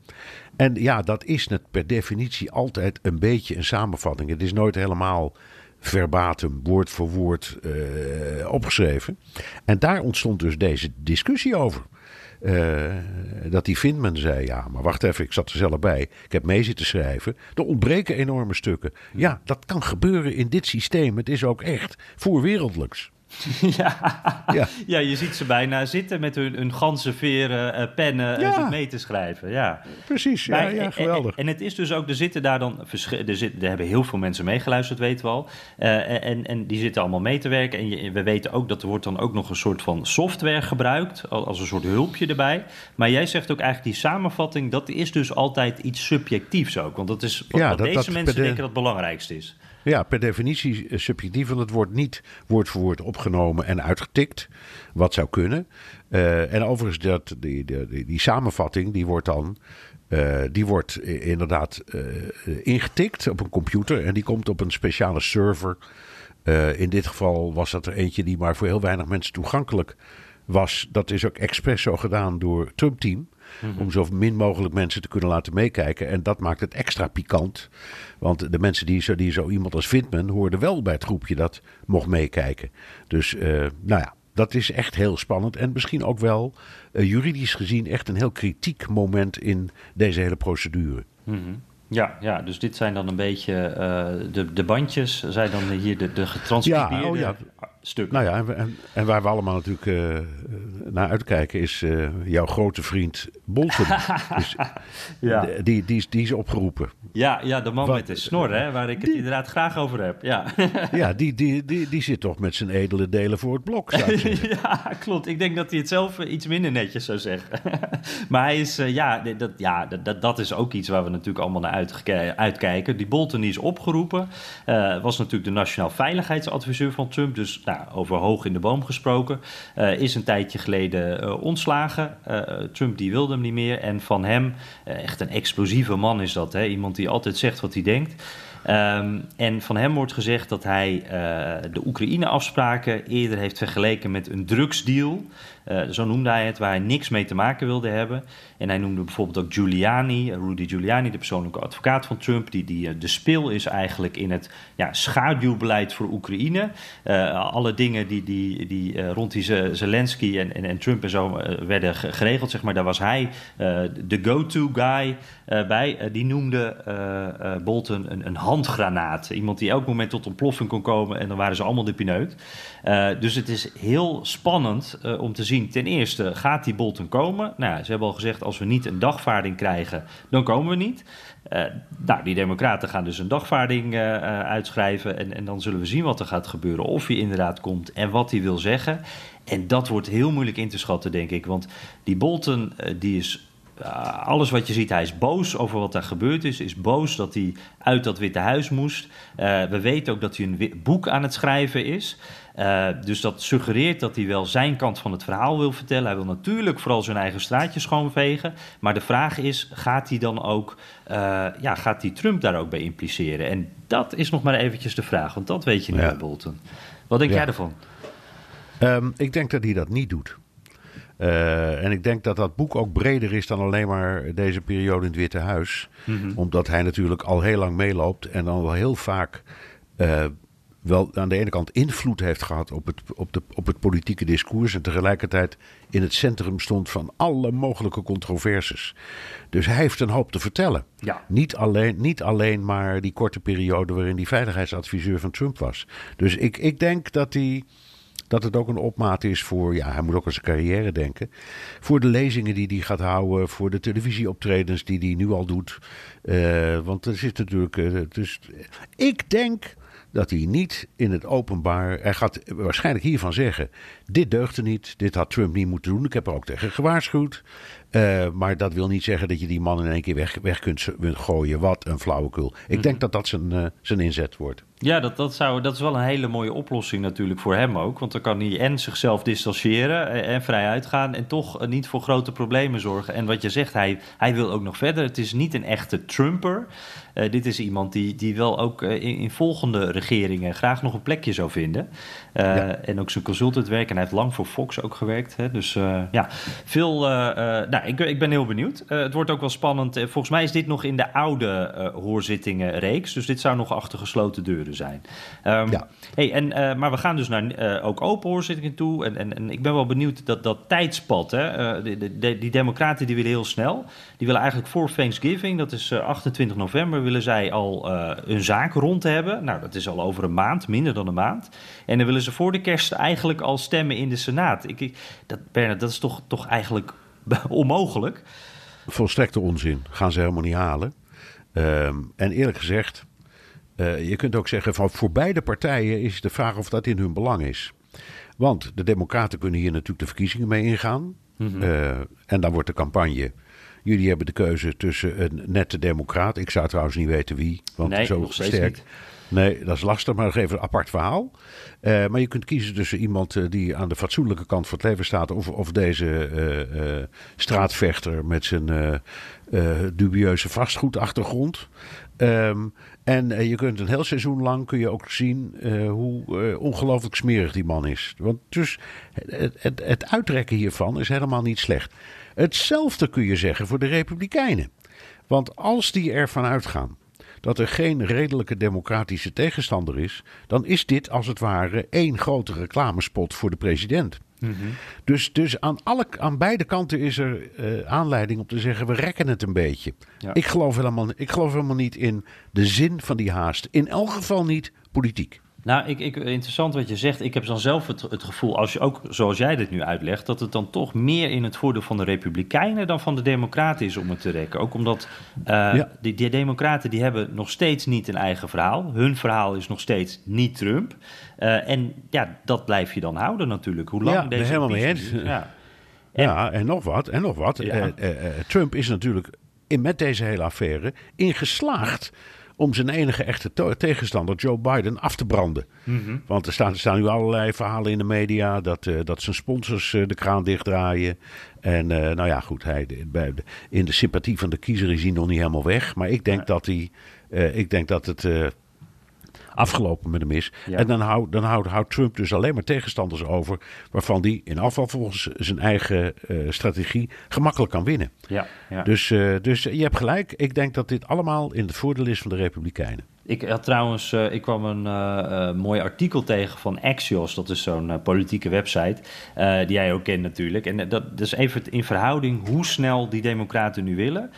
En ja, dat is net per definitie altijd een beetje een samenvatting. Het is nooit helemaal verbatim, woord voor woord uh, opgeschreven. En daar ontstond dus deze discussie over. Uh, dat die Vindman zei: Ja, maar wacht even, ik zat er zelf bij. Ik heb mee zitten schrijven. Er ontbreken enorme stukken. Ja, dat kan gebeuren in dit systeem. Het is ook echt voorwereldlijks. [LAUGHS] ja. ja. Ja. je ziet ze bijna zitten met hun, hun ganse veren, uh, pennen ja. mee te schrijven. Ja. Precies, ja, ja geweldig. En, en, het is dus ook, er zitten daar dan, er, er hebben heel veel mensen meegeluisterd, weten we al. Uh, en, en die zitten allemaal mee te werken. En je, we weten ook dat er wordt dan ook nog een soort van software gebruikt, als een soort hulpje erbij. Maar jij zegt ook eigenlijk die samenvatting, dat is dus altijd iets subjectiefs ook. Want dat is wat deze mensen denken dat het belangrijkste is. Ja, per definitie subjectief, want het wordt niet woord voor woord opgenomen en uitgetikt. Wat zou kunnen. Uh, en overigens, dat, die, die, die, samenvatting, die wordt dan. Uh, die wordt inderdaad ingetikt op een computer en die komt op een speciale server. in dit geval was dat er eentje die maar voor heel weinig mensen toegankelijk was. Dat is ook expres zo gedaan door Trump Mhm. Om zo min mogelijk mensen te kunnen laten meekijken. En dat maakt het extra pikant. Want de mensen die zo, die zo iemand als Vindman hoorden wel bij het groepje dat mocht meekijken. Dus uh, nou ja, dat is echt heel spannend. En misschien ook wel uh, juridisch gezien echt een heel kritiek moment in deze hele procedure. Mm Ja, ja, dus dit zijn dan een beetje uh, de, de bandjes, zijn dan hier de, de getranscribeerde ja, oh ja stuk. Nou ja, en, en, waar we allemaal natuurlijk uh, naar uitkijken is uh, jouw grote vriend Bolton. [LAUGHS] dus, ja. die, die, die is opgeroepen. Ja, ja de man met de snor, hè, waar ik het inderdaad graag over heb. Ja, ja die, die, die, die zit toch met zijn edele delen voor het blok, [LAUGHS] ja, klopt. Ik denk dat hij het zelf iets minder netjes zou zeggen. [LAUGHS] maar hij is, uh, ja, dat, ja dat, dat is ook iets waar we natuurlijk allemaal naar uitkijken. Die Bolton die is opgeroepen. was natuurlijk de nationaal veiligheidsadviseur van Trump. Dus nou, over hoog in de boom gesproken, uh, is een tijdje geleden uh, ontslagen. Uh, Trump die wilde hem niet meer. En van hem, echt een explosieve man is dat. Hè? Iemand die altijd zegt wat hij denkt. Um, en van hem wordt gezegd dat hij de Oekraïne-afspraken eerder heeft vergeleken met een drugsdeal. Uh, zo noemde hij het, waar hij niks mee te maken wilde hebben. En hij noemde bijvoorbeeld ook Giuliani, Rudy Giuliani, de persoonlijke advocaat van Trump, die, die de speel is eigenlijk in het ja, schaduwbeleid voor Oekraïne. Alle dingen die, die, die rond die Zelensky en, en, en, Trump en zo werden geregeld, zeg maar, daar was hij de go-to guy bij. die noemde Bolton een, een, handgranaat. Iemand die elk moment tot ontploffing kon komen en dan waren ze allemaal de pineut. dus het is heel spannend om te zien, ten eerste, gaat die Bolton komen? Nou, ze hebben al gezegd, als we niet een dagvaarding krijgen, dan komen we niet. Nou, die democraten gaan dus een dagvaarding uitschrijven en, en dan zullen we zien wat er gaat gebeuren. Of hij inderdaad komt en wat hij wil zeggen. En dat wordt heel moeilijk in te schatten, denk ik. Want die Bolton, die is alles wat je ziet, hij is boos over wat er gebeurd is. Is boos dat hij uit dat Witte Huis moest. Uh, we weten ook dat hij een boek aan het schrijven is. Uh, dus dat suggereert dat hij wel zijn kant van het verhaal wil vertellen. Hij wil natuurlijk vooral zijn eigen straatje schoonvegen. Maar de vraag is, gaat hij dan ook, uh, ja, gaat hij Trump daar ook bij impliceren? En dat is nog maar eventjes de vraag, want dat weet je niet, ja. Bolton. Wat denk jij ervan? Um, ik denk dat hij dat niet doet. Uh, en ik denk dat dat boek ook breder is dan alleen maar deze periode in het Witte Huis. Mm -hmm. Omdat hij natuurlijk al heel lang meeloopt en dan wel heel vaak uh, wel aan de ene kant invloed heeft gehad op het, op, de, op het politieke discours. En tegelijkertijd in het centrum stond van alle mogelijke controversies. Dus hij heeft een hoop te vertellen. Ja. Niet, alleen, niet alleen maar die korte periode waarin hij veiligheidsadviseur van Trump was. Dus ik, ik denk dat hij dat het ook een opmaat is voor, ja, hij moet ook aan zijn carrière denken. Voor de lezingen die hij gaat houden, voor de televisieoptredens die hij nu al doet. Uh, want er zit natuurlijk, dus ik denk dat hij niet in het openbaar. Hij gaat waarschijnlijk hiervan zeggen: dit deugde niet, dit had Trump niet moeten doen. Ik heb er ook tegen gewaarschuwd. Uh, maar dat wil niet zeggen dat je die man in één keer weg, weg kunt gooien. Wat een flauwekul. Ik mm-hmm. denk dat dat zijn, uh, zijn inzet wordt. Ja, dat, dat, zou, dat is wel een hele mooie oplossing natuurlijk voor hem ook. Want dan kan hij en zichzelf distancieren en, en vrij uitgaan... en toch niet voor grote problemen zorgen. En wat je zegt, hij, hij wil ook nog verder. Het is niet een echte Trumper. Uh, dit is iemand die, die wel ook in, in, volgende regeringen graag nog een plekje zou vinden. Ja. En ook zijn consultantwerk. En hij heeft lang voor Fox ook gewerkt. Hè? Dus ja, veel... nou, ik, ik, ben heel benieuwd. Uh, het wordt ook wel spannend. Uh, volgens mij is dit nog in de oude uh, hoorzittingenreeks. Dus dit zou nog achter gesloten deuren zijn. Um, ja. Hey, en, maar we gaan dus naar ook open hoorzittingen toe. En, en, en, ik ben wel benieuwd dat dat tijdspad. Hè, de, de, die democraten die willen heel snel. Die willen eigenlijk voor Thanksgiving, dat is 28 november, willen zij al hun zaak rond hebben. Nou, dat is al over een maand, minder dan een maand. En dan willen ze voor de kerst eigenlijk al stemmen in de Senaat. Ik, ik dat, Bernard, dat is toch, toch eigenlijk [LAUGHS] onmogelijk. Volstrekte onzin. Gaan ze helemaal niet halen. Um, en eerlijk gezegd, uh, je kunt ook zeggen van voor beide partijen is de vraag of dat in hun belang is. Want de Democraten kunnen hier natuurlijk de verkiezingen mee ingaan. Mm -hmm. uh, en dan wordt de campagne. Jullie hebben de keuze tussen een nette democraat. Ik zou trouwens niet weten wie. Want nee, zo nog sterk. Niet. Nee, dat is lastig, maar nog even een apart verhaal. Uh, maar je kunt kiezen tussen iemand uh, die aan de fatsoenlijke kant van het leven staat, of, of deze uh, straatvechter met zijn dubieuze vastgoedachtergrond. Um, en je kunt een heel seizoen lang kun je ook zien hoe ongelooflijk smerig die man is. Want dus het, het, het hiervan is helemaal niet slecht. Hetzelfde kun je zeggen voor de Republikeinen. Want als die ervan uitgaan dat er geen redelijke democratische tegenstander is, dan is dit als het ware één grote reclamespot voor de president. Mm -hmm. Dus, dus aan, alle, aan beide kanten is er uh, aanleiding om te zeggen: we rekken het een beetje. Ja. Ik, geloof helemaal, ik geloof helemaal niet in de zin van die haast. In elk geval niet politiek. Nou, ik, ik, interessant wat je zegt. Ik heb dan zelf het, het, gevoel, als je ook zoals jij dit nu uitlegt, dat het dan toch meer in het voordeel van de Republikeinen dan van de Democraten is om het te rekken. Ook omdat uh, ja. die, die, Democraten die hebben nog steeds niet een eigen verhaal. Hun verhaal is nog steeds niet Trump. Uh, en ja, dat blijf je dan houden natuurlijk. Hoe lang ja, deze helemaal mee eens. Ja. En, ja, en nog wat, en nog wat. Ja. Uh, Trump is natuurlijk in, met deze hele affaire ingeslaagd om zijn enige echte tegenstander, Joe Biden, af te branden. Mm -hmm. Want er staan, er staan nu allerlei verhalen in de media dat, uh, dat zijn sponsors uh, de kraan dichtdraaien. En uh, nou ja, goed, hij, bij de, in de sympathie van de kiezer is hij nog niet helemaal weg. Maar ik denk, ja. dat, hij, ik denk dat het afgelopen met hem is. Ja. En dan, houdt, dan houdt, Trump dus alleen maar tegenstanders over... waarvan die in afval volgens zijn eigen uh, strategie gemakkelijk kan winnen. Ja, ja. Dus, uh, dus je hebt gelijk. Ik denk dat dit allemaal in het voordeel is van de Republikeinen. Ik had trouwens, uh, ik kwam een uh, mooi artikel tegen van Axios. Dat is zo'n politieke website, die jij ook kent natuurlijk. En dat, dat is even in verhouding hoe snel die democraten nu willen.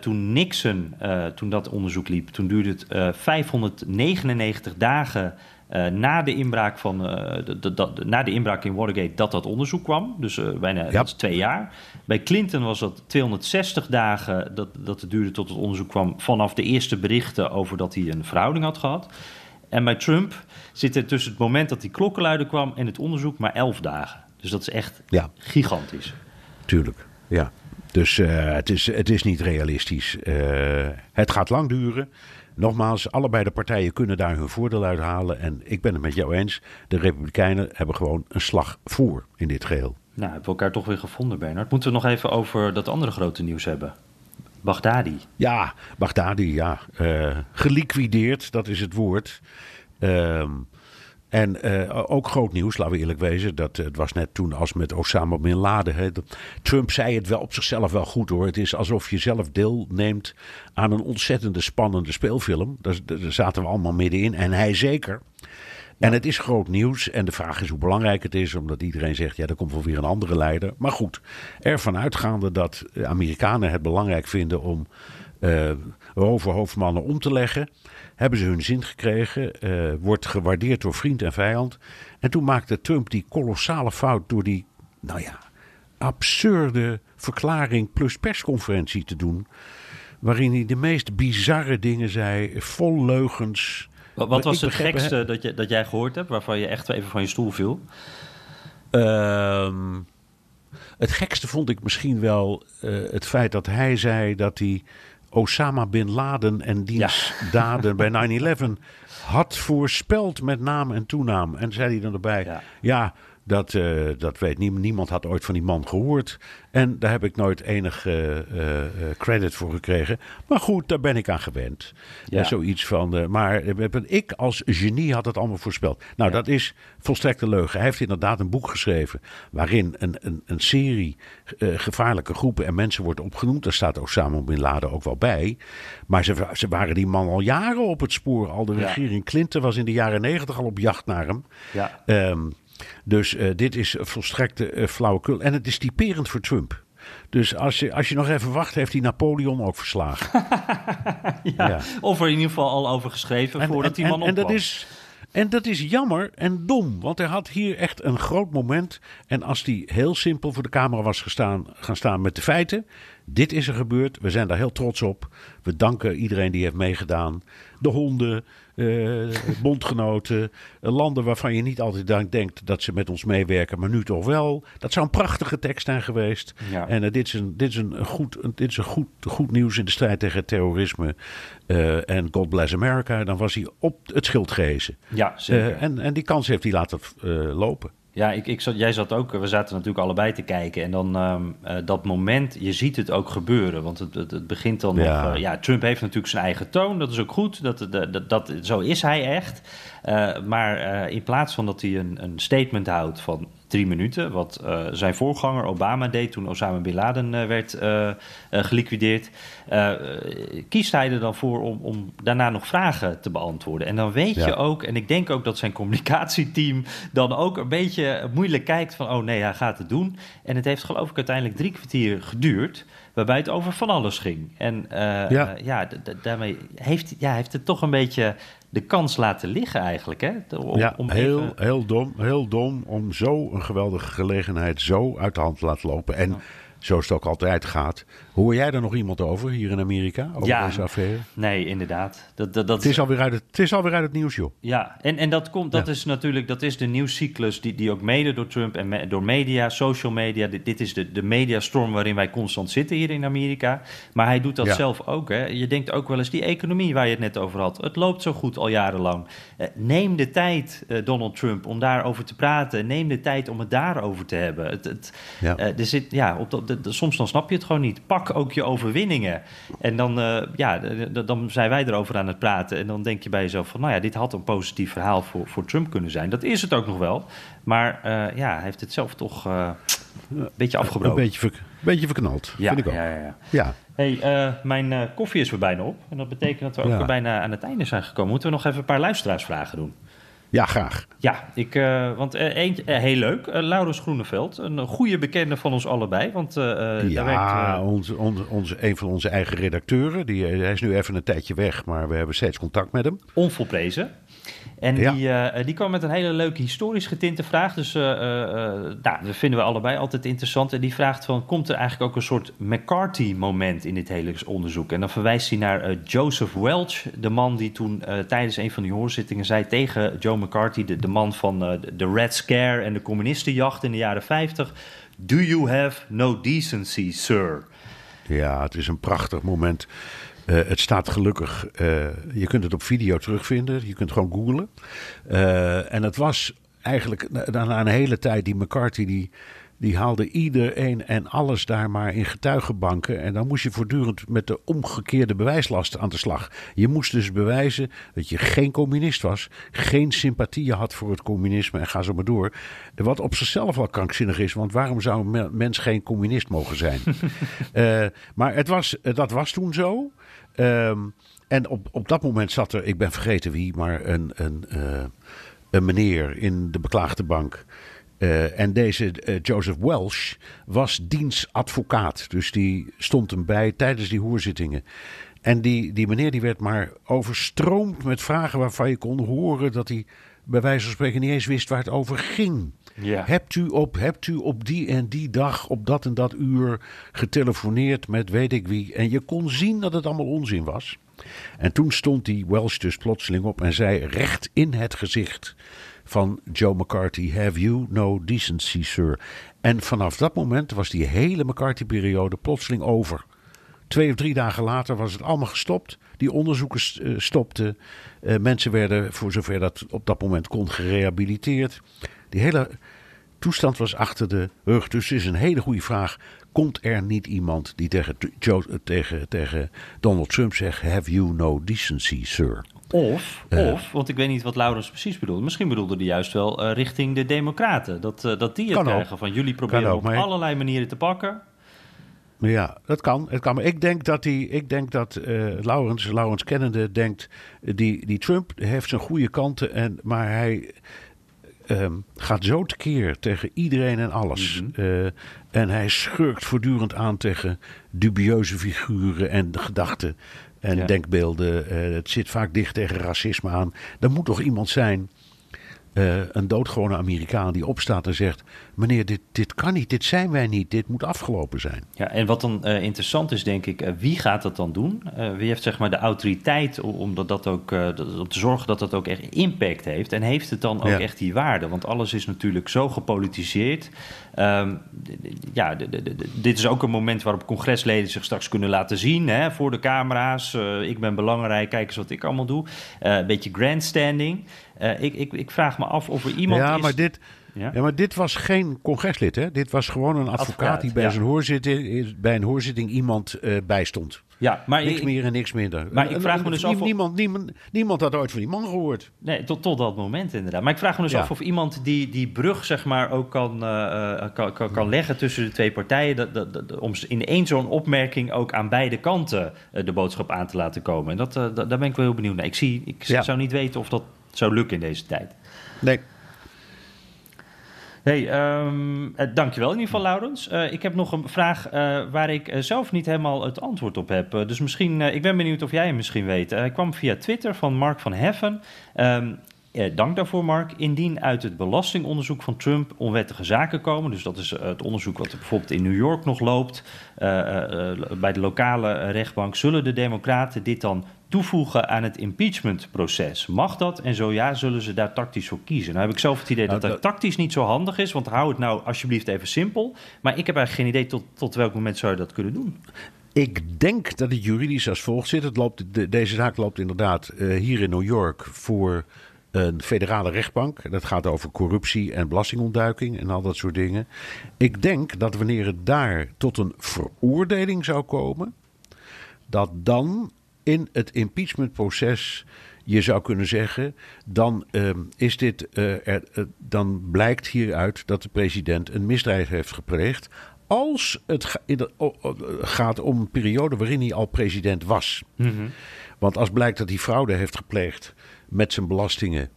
toen Nixon, toen dat onderzoek liep, toen duurde het 599 dagen... Uh, na, de inbraak van, uh, de, de, de, na de inbraak in Watergate dat dat onderzoek kwam. Dus uh, bijna ja. dat is twee jaar. Bij Clinton was dat 260 dagen dat, dat het duurde tot het onderzoek kwam... vanaf de eerste berichten over dat hij een verhouding had gehad. En bij Trump zit er tussen het moment dat die klokkenluider kwam... en het onderzoek maar 11 dagen. Dus dat is echt ja. gigantisch. Tuurlijk, ja. Dus het, is, het is niet realistisch. het gaat lang duren... Nogmaals, allebei de partijen kunnen daar hun voordeel uit halen. En ik ben het met jou eens. De Republikeinen hebben gewoon een slag voor in dit geheel. Nou, hebben we elkaar toch weer gevonden, Bernard. Moeten we nog even over dat andere grote nieuws hebben? Baghdadi. Ja, Baghdadi, ja. Uh, geliquideerd, dat is het woord. Uh, En uh, ook groot nieuws, laten we eerlijk wezen. Dat, het was net toen als met Osama Bin Laden. Hè, Trump zei het wel op zichzelf wel goed hoor. Het is alsof je zelf deelneemt aan een ontzettende spannende speelfilm. Daar, daar zaten we allemaal middenin. En hij zeker. En het is groot nieuws. En de vraag is hoe belangrijk het is. Omdat iedereen zegt, ja, er komt wel weer een andere leider. Maar goed, ervan uitgaande dat Amerikanen het belangrijk vinden om uh, roverhoofdmannen om te leggen. Hebben ze hun zin gekregen. Uh, wordt gewaardeerd door vriend en vijand. En toen maakte Trump die kolossale fout door die, nou ja, absurde verklaring plus persconferentie te doen. Waarin hij de meest bizarre dingen zei, vol leugens. Wat, wat was het gekste dat, je, dat jij gehoord hebt, waarvan je echt even van je stoel viel? Uh, het gekste vond ik misschien wel uh, het feit dat hij zei dat hij Osama bin Laden en diens ja. [LAUGHS] daden bij 9-11 had voorspeld met naam en toenaam. En zei hij dan erbij, ja, ja dat, uh, dat weet niemand. Niemand had ooit van die man gehoord. En daar heb ik nooit enig uh, uh, credit voor gekregen. Maar goed, daar ben ik aan gewend. Ja. zoiets van. maar ik als genie had het allemaal voorspeld. Nou, ja. dat is volstrekte leugen. Hij heeft inderdaad een boek geschreven. waarin een, een, een serie gevaarlijke groepen en mensen wordt opgenoemd. Daar staat Osama Bin Laden ook wel bij. Maar ze, ze waren die man al jaren op het spoor. Al de regering Clinton was in de jaren negentig al op jacht naar hem. Ja. Um, dus uh, dit is volstrekte uh, flauwekul. En het is typerend voor Trump. Dus als je, als je nog even wacht, heeft hij Napoleon ook verslagen. [LAUGHS] ja, ja, Of er in ieder geval al over geschreven en, voordat en, die man en, en dat is en dat is jammer en dom, want hij had hier echt een groot moment. En als hij heel simpel voor de camera was gestaan, gaan staan met de feiten. Dit is er gebeurd, we zijn daar heel trots op. We danken iedereen die heeft meegedaan. De honden, uh, bondgenoten, uh, landen waarvan je niet altijd denkt dat ze met ons meewerken, maar nu toch wel. Dat zou een prachtige tekst zijn geweest. Ja. En uh, dit is, een, dit is, een goed, dit is een goed, goed nieuws in de strijd tegen terrorisme. en God bless America. Dan was hij op het schild gehezen. Ja, zeker. en, en die kans heeft hij laten lopen. Ja, ik, ik zat, jij zat ook, we zaten natuurlijk allebei te kijken. En dan um, uh, dat moment, je ziet het ook gebeuren. Want het, het, het begint dan ja. nog... Uh, ja, Trump heeft natuurlijk zijn eigen toon, dat is ook goed. Dat, dat, dat, dat zo is hij echt. Uh, maar in plaats van dat hij een, een statement houdt van drie minuten. Wat zijn voorganger Obama deed toen Osama Bin Laden werd uh, geliquideerd. kiest hij er dan voor om, om, daarna nog vragen te beantwoorden. En dan weet ja. je ook, en ik denk ook dat zijn communicatieteam dan ook een beetje moeilijk kijkt van, oh nee, hij gaat het doen. En het heeft geloof ik uiteindelijk drie kwartier geduurd waarbij het over van alles ging. En uh, ja. Ja, daarmee heeft, ja, heeft het toch een beetje de kans laten liggen eigenlijk. Hè? Om, ja, om heel, heel, dom, heel dom om zo een geweldige gelegenheid zo uit de hand te laten lopen. En ja. Zoals het ook altijd gaat, Hoor jij er nog iemand over hier in Amerika? Over ja, deze affaire? Nee, inderdaad. Dat, dat, dat, het, is alweer uit het, het is alweer uit het nieuws, joh. Ja, en, en dat, komt, dat ja. is natuurlijk dat is de nieuwscyclus die, die ook mede door Trump en me, door media, social media. Dit, dit is de, de mediastorm waarin wij constant zitten hier in Amerika. Maar hij doet dat ja. zelf ook. Hè. Je denkt ook wel eens, die economie waar je het net over had. Het loopt zo goed al jarenlang. Uh, neem de tijd, uh, Donald Trump, om daarover te praten. Neem de tijd om het daarover te hebben. Het, het, ja. Uh, er zit, ja, op de, de, soms dan snap je het gewoon niet. Pak ook je overwinningen. En dan, uh, ja, dan zijn wij erover aan het praten. En dan denk je bij jezelf van, nou ja, dit had een positief verhaal voor, voor Trump kunnen zijn. Dat is het ook nog wel. Maar uh, ja, hij heeft het zelf toch uh, een beetje afgebroken. Een beetje, ver, beetje verknald, ja, vind ik ook. Ja, ja, ja. ja. Hey, mijn koffie is weer bijna op. En dat betekent dat we ook weer bijna aan het einde zijn gekomen. Moeten we nog even een paar luisteraarsvragen doen? Ja, graag. Ja, ik, uh, want uh, eentje, uh, heel leuk. Laurens Groeneveld, een goede bekende van ons allebei. Want, ja, werkt, onze, onze, onze, een van onze eigen redacteuren. Die, hij is nu even een tijdje weg, maar we hebben steeds contact met hem. Onvolprezen. En ja. die, uh, die kwam met een hele leuke historisch getinte vraag. Dus uh, uh, nou, dat vinden we allebei altijd interessant. En die vraagt van, komt er eigenlijk ook een soort McCarthy-moment in dit hele onderzoek? En dan verwijst hij naar Joseph Welch, de man die toen tijdens een van die hoorzittingen zei tegen Joe McCarthy, de, de man van de Red Scare en de communistenjacht in de jaren 50... Do you have no decency, sir? Ja, het is een prachtig moment. Uh, het staat gelukkig, uh, je kunt het op video terugvinden. Je kunt gewoon googlen. Uh, en het was eigenlijk na, na, een hele tijd die McCarthy, die, die haalde iedereen en alles daar maar in getuigenbanken. En dan moest je voortdurend met de omgekeerde bewijslast aan de slag. Je moest dus bewijzen dat je geen communist was, geen sympathie had voor het communisme en ga zo maar door. Wat op zichzelf al krankzinnig is, want waarom zou een mens geen communist mogen zijn? uh, [LAUGHS] maar het was, dat was toen zo. Um, en op, op dat moment zat er, ik ben vergeten wie, maar een, een, uh, een meneer in de beklaagde bank. Uh, en deze uh, Joseph Welsh was dienstadvocaat. Dus die stond hem bij tijdens die hoorzittingen. En die, die meneer die werd maar overstroomd met vragen waarvan je kon horen dat hij bij wijze van spreken niet eens wist waar het over ging. Hebt, u op, hebt u op die en die dag, op dat en dat uur getelefoneerd met weet ik wie? En je kon zien dat het allemaal onzin was. En toen stond die Welsh dus plotseling op en zei recht in het gezicht van Joe McCarthy: Have you no decency, sir? En vanaf dat moment was die hele McCarthy-periode plotseling over. Twee of drie dagen later was het allemaal gestopt. Die onderzoeken uh, stopten. Uh, mensen werden, voor zover dat op dat moment kon, gerehabiliteerd. Die hele toestand was achter de rug. Dus het is een hele goede vraag. Komt er niet iemand die tegen, Joe, tegen, tegen Donald Trump zegt: Have you no decency, sir? Of, uh, of, want ik weet niet wat Laurens precies bedoelde. Misschien bedoelde hij juist wel uh, richting de Democraten. Dat, uh, dat die het krijgen ook. van jullie proberen op allerlei manieren te pakken. Ja, dat kan. Het kan. Maar ik denk dat, die, ik denk dat Laurens, Laurens kennende, denkt... Die, die Trump heeft zijn goede kanten, en, maar hij um, gaat zo tekeer tegen iedereen en alles. Mm -hmm. uh, en hij schurkt voortdurend aan tegen dubieuze figuren en gedachten en ja. denkbeelden. Uh, het zit vaak dicht tegen racisme aan. Er moet toch iemand zijn uh, een doodgewone Amerikaan die opstaat en zegt: Meneer, dit, dit kan niet, dit zijn wij niet, dit moet afgelopen zijn. Ja, en wat dan uh, interessant is, denk ik, uh, wie gaat dat dan doen? wie heeft zeg maar de autoriteit om, dat, dat ook, om te zorgen dat dat ook echt impact heeft? En heeft het dan ook ja. echt die waarde? Want alles is natuurlijk zo gepolitiseerd. Um, ja, dit is ook een moment waarop congresleden zich straks kunnen laten zien hè, voor de camera's. ik ben belangrijk, kijk eens wat ik allemaal doe. een beetje grandstanding. Uh, ik, ik, ik, vraag me af of er iemand ja, is... Maar dit, ja? ja? maar dit was geen congreslid, hè? Dit was gewoon een advocaat, advocaat die bij, ja. zijn hoorzitting, bij een hoorzitting iemand uh, bijstond. Ja, maar niks ik, meer en niks minder. Maar ik vraag me dus af... Niemand, niemand, niemand had ooit van die man gehoord. Nee, tot, tot dat moment inderdaad. Maar ik vraag me dus ja. af of iemand die die brug zeg maar ook kan, uh, kan, kan, kan, leggen tussen de twee partijen... Dat, dat, dat, om in één zo'n opmerking ook aan beide kanten uh, de boodschap aan te laten komen. En dat, uh, daar ben ik wel heel benieuwd naar. Ik, zie, ik ja. zou niet weten of dat zou lukken in deze tijd. Nee. Hey, um, dankjewel in ieder geval, Laurens. Uh, ik heb nog een vraag uh, waar ik zelf niet helemaal het antwoord op heb. dus misschien, ik ben benieuwd of jij hem misschien weet. Hij kwam via Twitter van Mark van Heffen. Um, eh, dank daarvoor, Mark. Indien uit het belastingonderzoek van Trump onwettige zaken komen, dus dat is uh, het onderzoek wat er bijvoorbeeld in New York nog loopt, uh, bij de lokale rechtbank, zullen de Democraten dit dan toevoegen aan het impeachmentproces? Mag dat? En zo ja, zullen ze daar tactisch voor kiezen? Nou heb ik zelf het idee dat dat tactisch niet zo handig is, want hou het nou alsjeblieft even simpel. Maar ik heb eigenlijk geen idee tot, tot welk moment zou je dat kunnen doen. Ik denk dat het juridisch als volgt zit. Het loopt, de, deze zaak loopt inderdaad hier in New York voor een federale rechtbank. Dat gaat over corruptie en belastingontduiking en al dat soort dingen. Ik denk dat wanneer het daar tot een veroordeling zou komen, dat dan in het impeachmentproces je zou kunnen zeggen, dan, uh, is dit, uh, er, uh, dan blijkt hieruit dat de president een misdrijf heeft gepleegd. Als het ga, de, gaat om een periode waarin hij al president was. Mm -hmm. Want als blijkt dat hij fraude heeft gepleegd met zijn belastingen.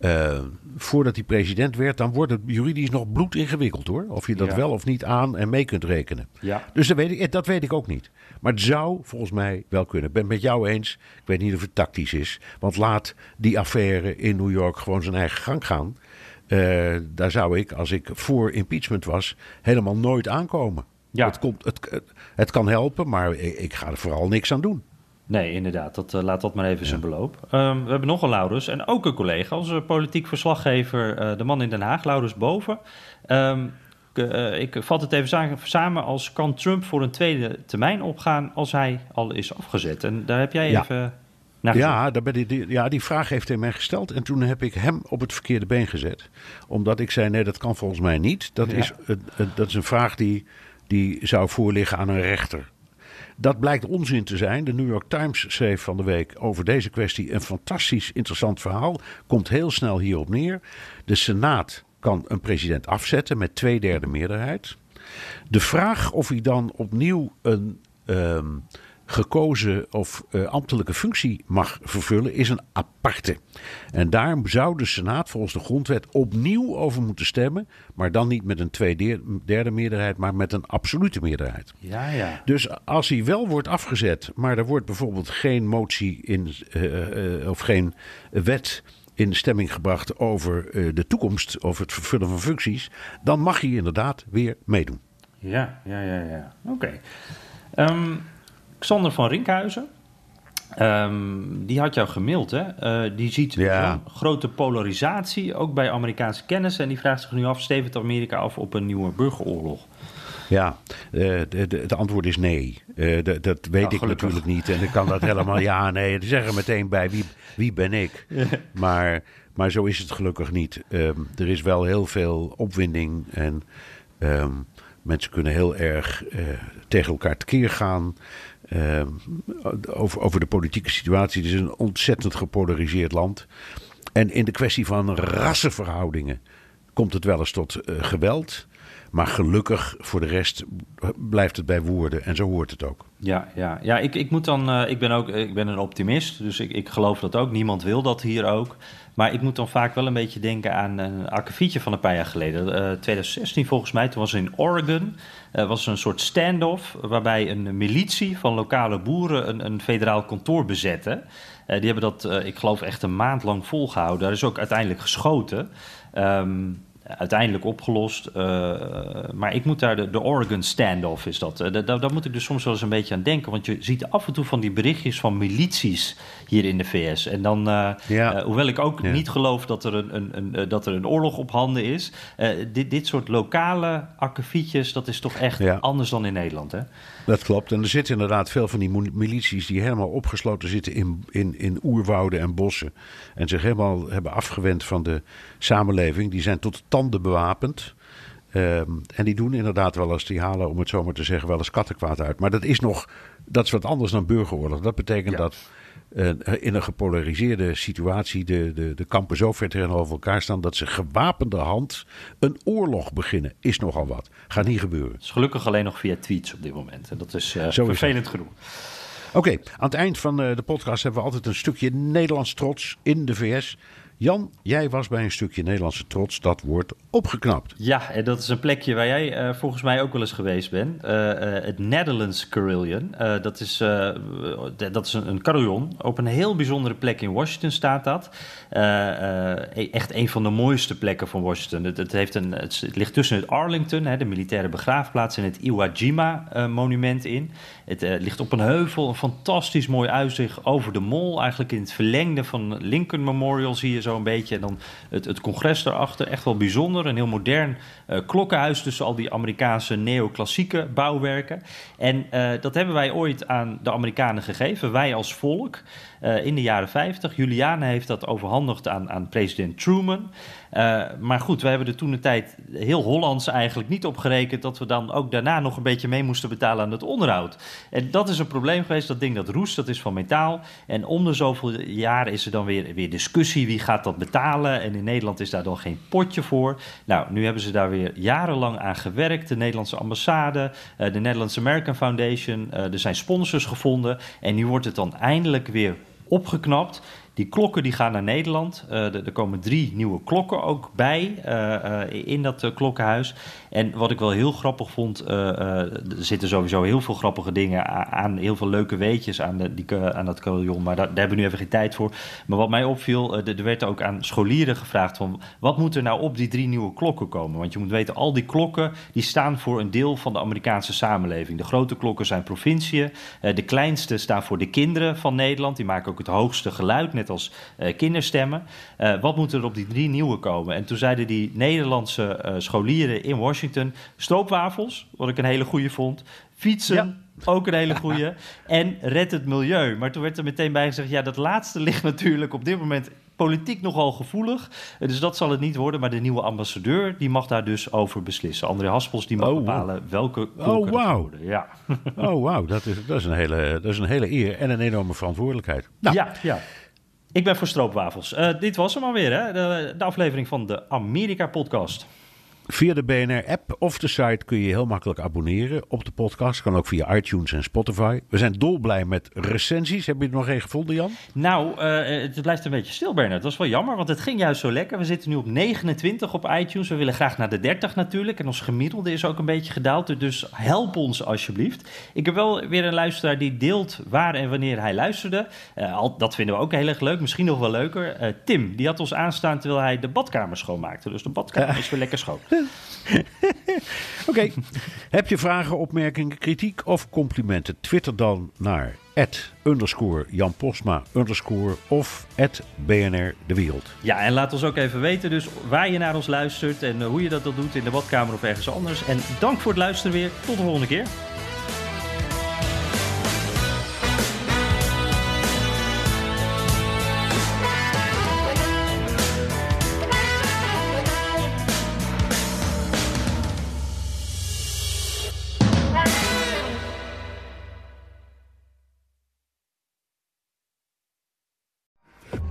Uh, voordat hij president werd, dan wordt het juridisch nog bloed ingewikkeld hoor. Of je dat ja. wel of niet aan en mee kunt rekenen. Ja. Dus dat weet, ik, dat weet ik ook niet. Maar het zou volgens mij wel kunnen. Ik ben het met jou eens. Ik weet niet of het tactisch is. Want laat die affaire in New York gewoon zijn eigen gang gaan. Uh, daar zou ik, als ik voor impeachment was, helemaal nooit aankomen. Ja. Het, komt, het, het, kan helpen, maar ik, ik ga er vooral niks aan doen. Nee, inderdaad. Dat, uh, laat dat maar even ja. zijn beloop. Um, we hebben nog een Laurens en ook een collega, onze politiek verslaggever, uh, de man in Den Haag, Laurens Boven. Um, uh, ik vat het even samen als kan Trump voor een tweede termijn opgaan als hij al is afgezet. En daar heb jij ja. even Nou, ja, daar ben die, ja, die vraag heeft hij mij gesteld. En toen heb ik hem op het verkeerde been gezet. Omdat ik zei: nee, dat kan volgens mij niet. Dat, is, dat is een vraag die, die zou voorliggen aan een rechter. Dat blijkt onzin te zijn. De New York Times schreef van de week over deze kwestie een fantastisch interessant verhaal. Komt heel snel hierop neer. De Senaat kan een president afzetten met twee derde meerderheid. De vraag of hij dan opnieuw een ehm, gekozen of uh, ambtelijke functie mag vervullen, is een aparte. En daar zou de Senaat volgens de grondwet opnieuw over moeten stemmen. Maar dan niet met een tweederde meerderheid, maar met een absolute meerderheid. Ja, ja. Dus als hij wel wordt afgezet, maar er wordt bijvoorbeeld geen motie in, uh, uh, of geen wet in stemming gebracht over de toekomst, over het vervullen van functies, dan mag hij inderdaad weer meedoen. Ja, ja, ja, ja. Oké. Okay. Um, ehm, Xander van Rinkhuizen. Um, die had jou gemaild, hè? Uh, die ziet een grote polarisatie, ook bij Amerikaanse kennis. En die vraagt zich nu af, stevend Amerika af op een nieuwe burgeroorlog? Ja, uh, het antwoord is nee. Uh, dat weet ik natuurlijk niet. En ik kan dat helemaal, ja, nee. Zeg er meteen bij, wie, wie ben ik? [LAUGHS] Maar, maar zo is het gelukkig niet. Um, er is wel heel veel opwinding en um, mensen kunnen heel erg tegen elkaar tekeer gaan. Ehm, over, over de politieke situatie. Het is een ontzettend gepolariseerd land. En in de kwestie van rassenverhoudingen komt het wel eens tot uh, geweld. Maar gelukkig voor de rest blijft het bij woorden en zo hoort het ook. Ja, ja, ja ik, ik moet dan. Uh, ik ben ook ik ben een optimist, dus ik, ik geloof dat ook. Niemand wil dat hier ook. Maar ik moet dan vaak wel een beetje denken aan een akkefietje van een paar jaar geleden. Uh, eh, 2016 volgens mij, toen was in Oregon. Uh, was een soort standoff waarbij een militie van lokale boeren een, een federaal kantoor bezette. Die hebben dat, ik geloof, echt een maand lang volgehouden. Daar is ook uiteindelijk geschoten. Um, uiteindelijk opgelost. Uh, maar ik moet daar, de, Oregon standoff is dat. Uh, daar moet ik dus soms wel eens een beetje aan denken. Want je ziet af en toe van die berichtjes van milities hier in de VS. En dan, uh, ja. hoewel ik ook niet geloof dat er een, een, een, dat er een oorlog op handen is. dit, dit soort lokale akkefietjes, dat is toch echt anders dan in Nederland, hè? Dat klopt. En er zitten inderdaad veel van die milities die helemaal opgesloten zitten in, in, in oerwouden en bossen. En zich helemaal hebben afgewend van de samenleving. Die zijn tot tanden bewapend. Ehm, en die doen inderdaad wel eens, die halen om het zo maar te zeggen, wel eens kattenkwaad uit. Maar dat is nog, dat is wat anders dan burgeroorlog. Dat betekent dat in een gepolariseerde situatie de, de, de kampen zo ver tegenover elkaar staan dat ze gewapende hand een oorlog beginnen. Is nogal wat. Gaat niet gebeuren. Het is gelukkig alleen nog via tweets op dit moment. En dat is uh, vervelend genoeg. Oké, aan het eind van uh, de podcast hebben we altijd een stukje Nederlands trots in de VS. Jan, jij was bij een stukje Nederlandse trots. Dat wordt opgeknapt. Ja, en dat is een plekje waar jij uh, volgens mij ook wel eens geweest bent. Uh, uh, het Netherlands Carillon. dat is, dat is een, een carillon. Op een heel bijzondere plek in Washington staat dat. E-, echt een van de mooiste plekken van Washington. Het, het heeft een, het, ligt tussen het Arlington, hè, de militaire begraafplaats, en het Iwo Jima monument in. Het ligt op een heuvel, een fantastisch mooi uitzicht over de mol. Eigenlijk in het verlengde van Lincoln Memorial zie je zo een beetje. En dan het, het congres daarachter. Echt wel bijzonder. Een heel modern uh, klokkenhuis tussen al die Amerikaanse neoclassieke bouwwerken. En uh, dat hebben wij ooit aan de Amerikanen gegeven. Wij als volk. In de jaren 50. Juliane heeft dat overhandigd aan, aan president Truman. Maar goed, we hebben er toen de tijd heel Hollands eigenlijk niet op gerekend dat we dan ook daarna nog een beetje mee moesten betalen aan het onderhoud. En dat is een probleem geweest. Dat ding dat roest, dat is van metaal. En om de zoveel jaren is er dan weer, weer discussie wie gaat dat betalen. En in Nederland is daar dan geen potje voor. Nou, nu hebben ze daar weer jarenlang aan gewerkt. De Nederlandse ambassade, uh, de Netherlands American Foundation. Uh, er zijn sponsors gevonden. En nu wordt het dan eindelijk weer opgeknapt. Die klokken die gaan naar Nederland. Uh, er, komen drie nieuwe klokken ook bij uh, uh, in dat klokkenhuis. En wat ik wel heel grappig vond, er zitten sowieso heel veel grappige dingen aan, heel veel leuke weetjes aan, de, die, aan dat carillon, maar daar, daar, hebben we nu even geen tijd voor. Maar wat mij opviel, er werd ook aan scholieren gevraagd van, wat moet er nou op die drie nieuwe klokken komen? Want je moet weten, al die klokken die staan voor een deel van de Amerikaanse samenleving. De grote klokken zijn provinciën, de kleinste staan voor de kinderen van Nederland, die maken ook het hoogste geluid, net net als kinderstemmen. wat moet er op die drie nieuwe komen? En toen zeiden die Nederlandse scholieren in Washington... stroopwafels, wat ik een hele goede vond. Fietsen, ook een hele goede. [LAUGHS] En red het milieu. Maar toen werd er meteen bij gezegd... ja, dat laatste [LAUGHS] ligt natuurlijk op dit moment politiek nogal gevoelig. Dus dat zal het niet worden. Maar de nieuwe ambassadeur die mag daar dus over beslissen. André Haspels die mag oh, bepalen welke oh, wow. worden. Ja. Oh, wauw. Dat is, dat, is een hele, dat is een hele eer en een enorme verantwoordelijkheid. Nou. Ja, ja. Ik ben voor stroopwafels. Uh, dit was hem alweer, hè? De, de aflevering van de Amerika-podcast. Via de BNR-app of de site kun je heel makkelijk abonneren op de podcast. Kan ook via iTunes en Spotify. We zijn dolblij met recensies. Heb je er nog één gevonden, Jan? Nou, uh, het blijft een beetje stil, Bernard. Dat is wel jammer, want het ging juist zo lekker. We zitten nu op 29 op iTunes. We willen graag naar de 30 natuurlijk. En ons gemiddelde is ook een beetje gedaald. Dus help ons alsjeblieft. Ik heb wel weer een luisteraar die deelt waar en wanneer hij luisterde. Uh, dat vinden we ook heel erg leuk. Misschien nog wel leuker. Uh, Tim, die had ons aanstaan terwijl hij de badkamer schoonmaakte. Dus de badkamer is weer lekker schoon. [LAUGHS] [LAUGHS] Oké. Heb je vragen, opmerkingen, kritiek of complimenten? Twitter dan naar underscore Jan Posma underscore of BNR De Wereld. Ja, en laat ons ook even weten dus waar je naar ons luistert en hoe je dat, dat doet in de badkamer of ergens anders. En dank voor het luisteren weer. Tot de volgende keer.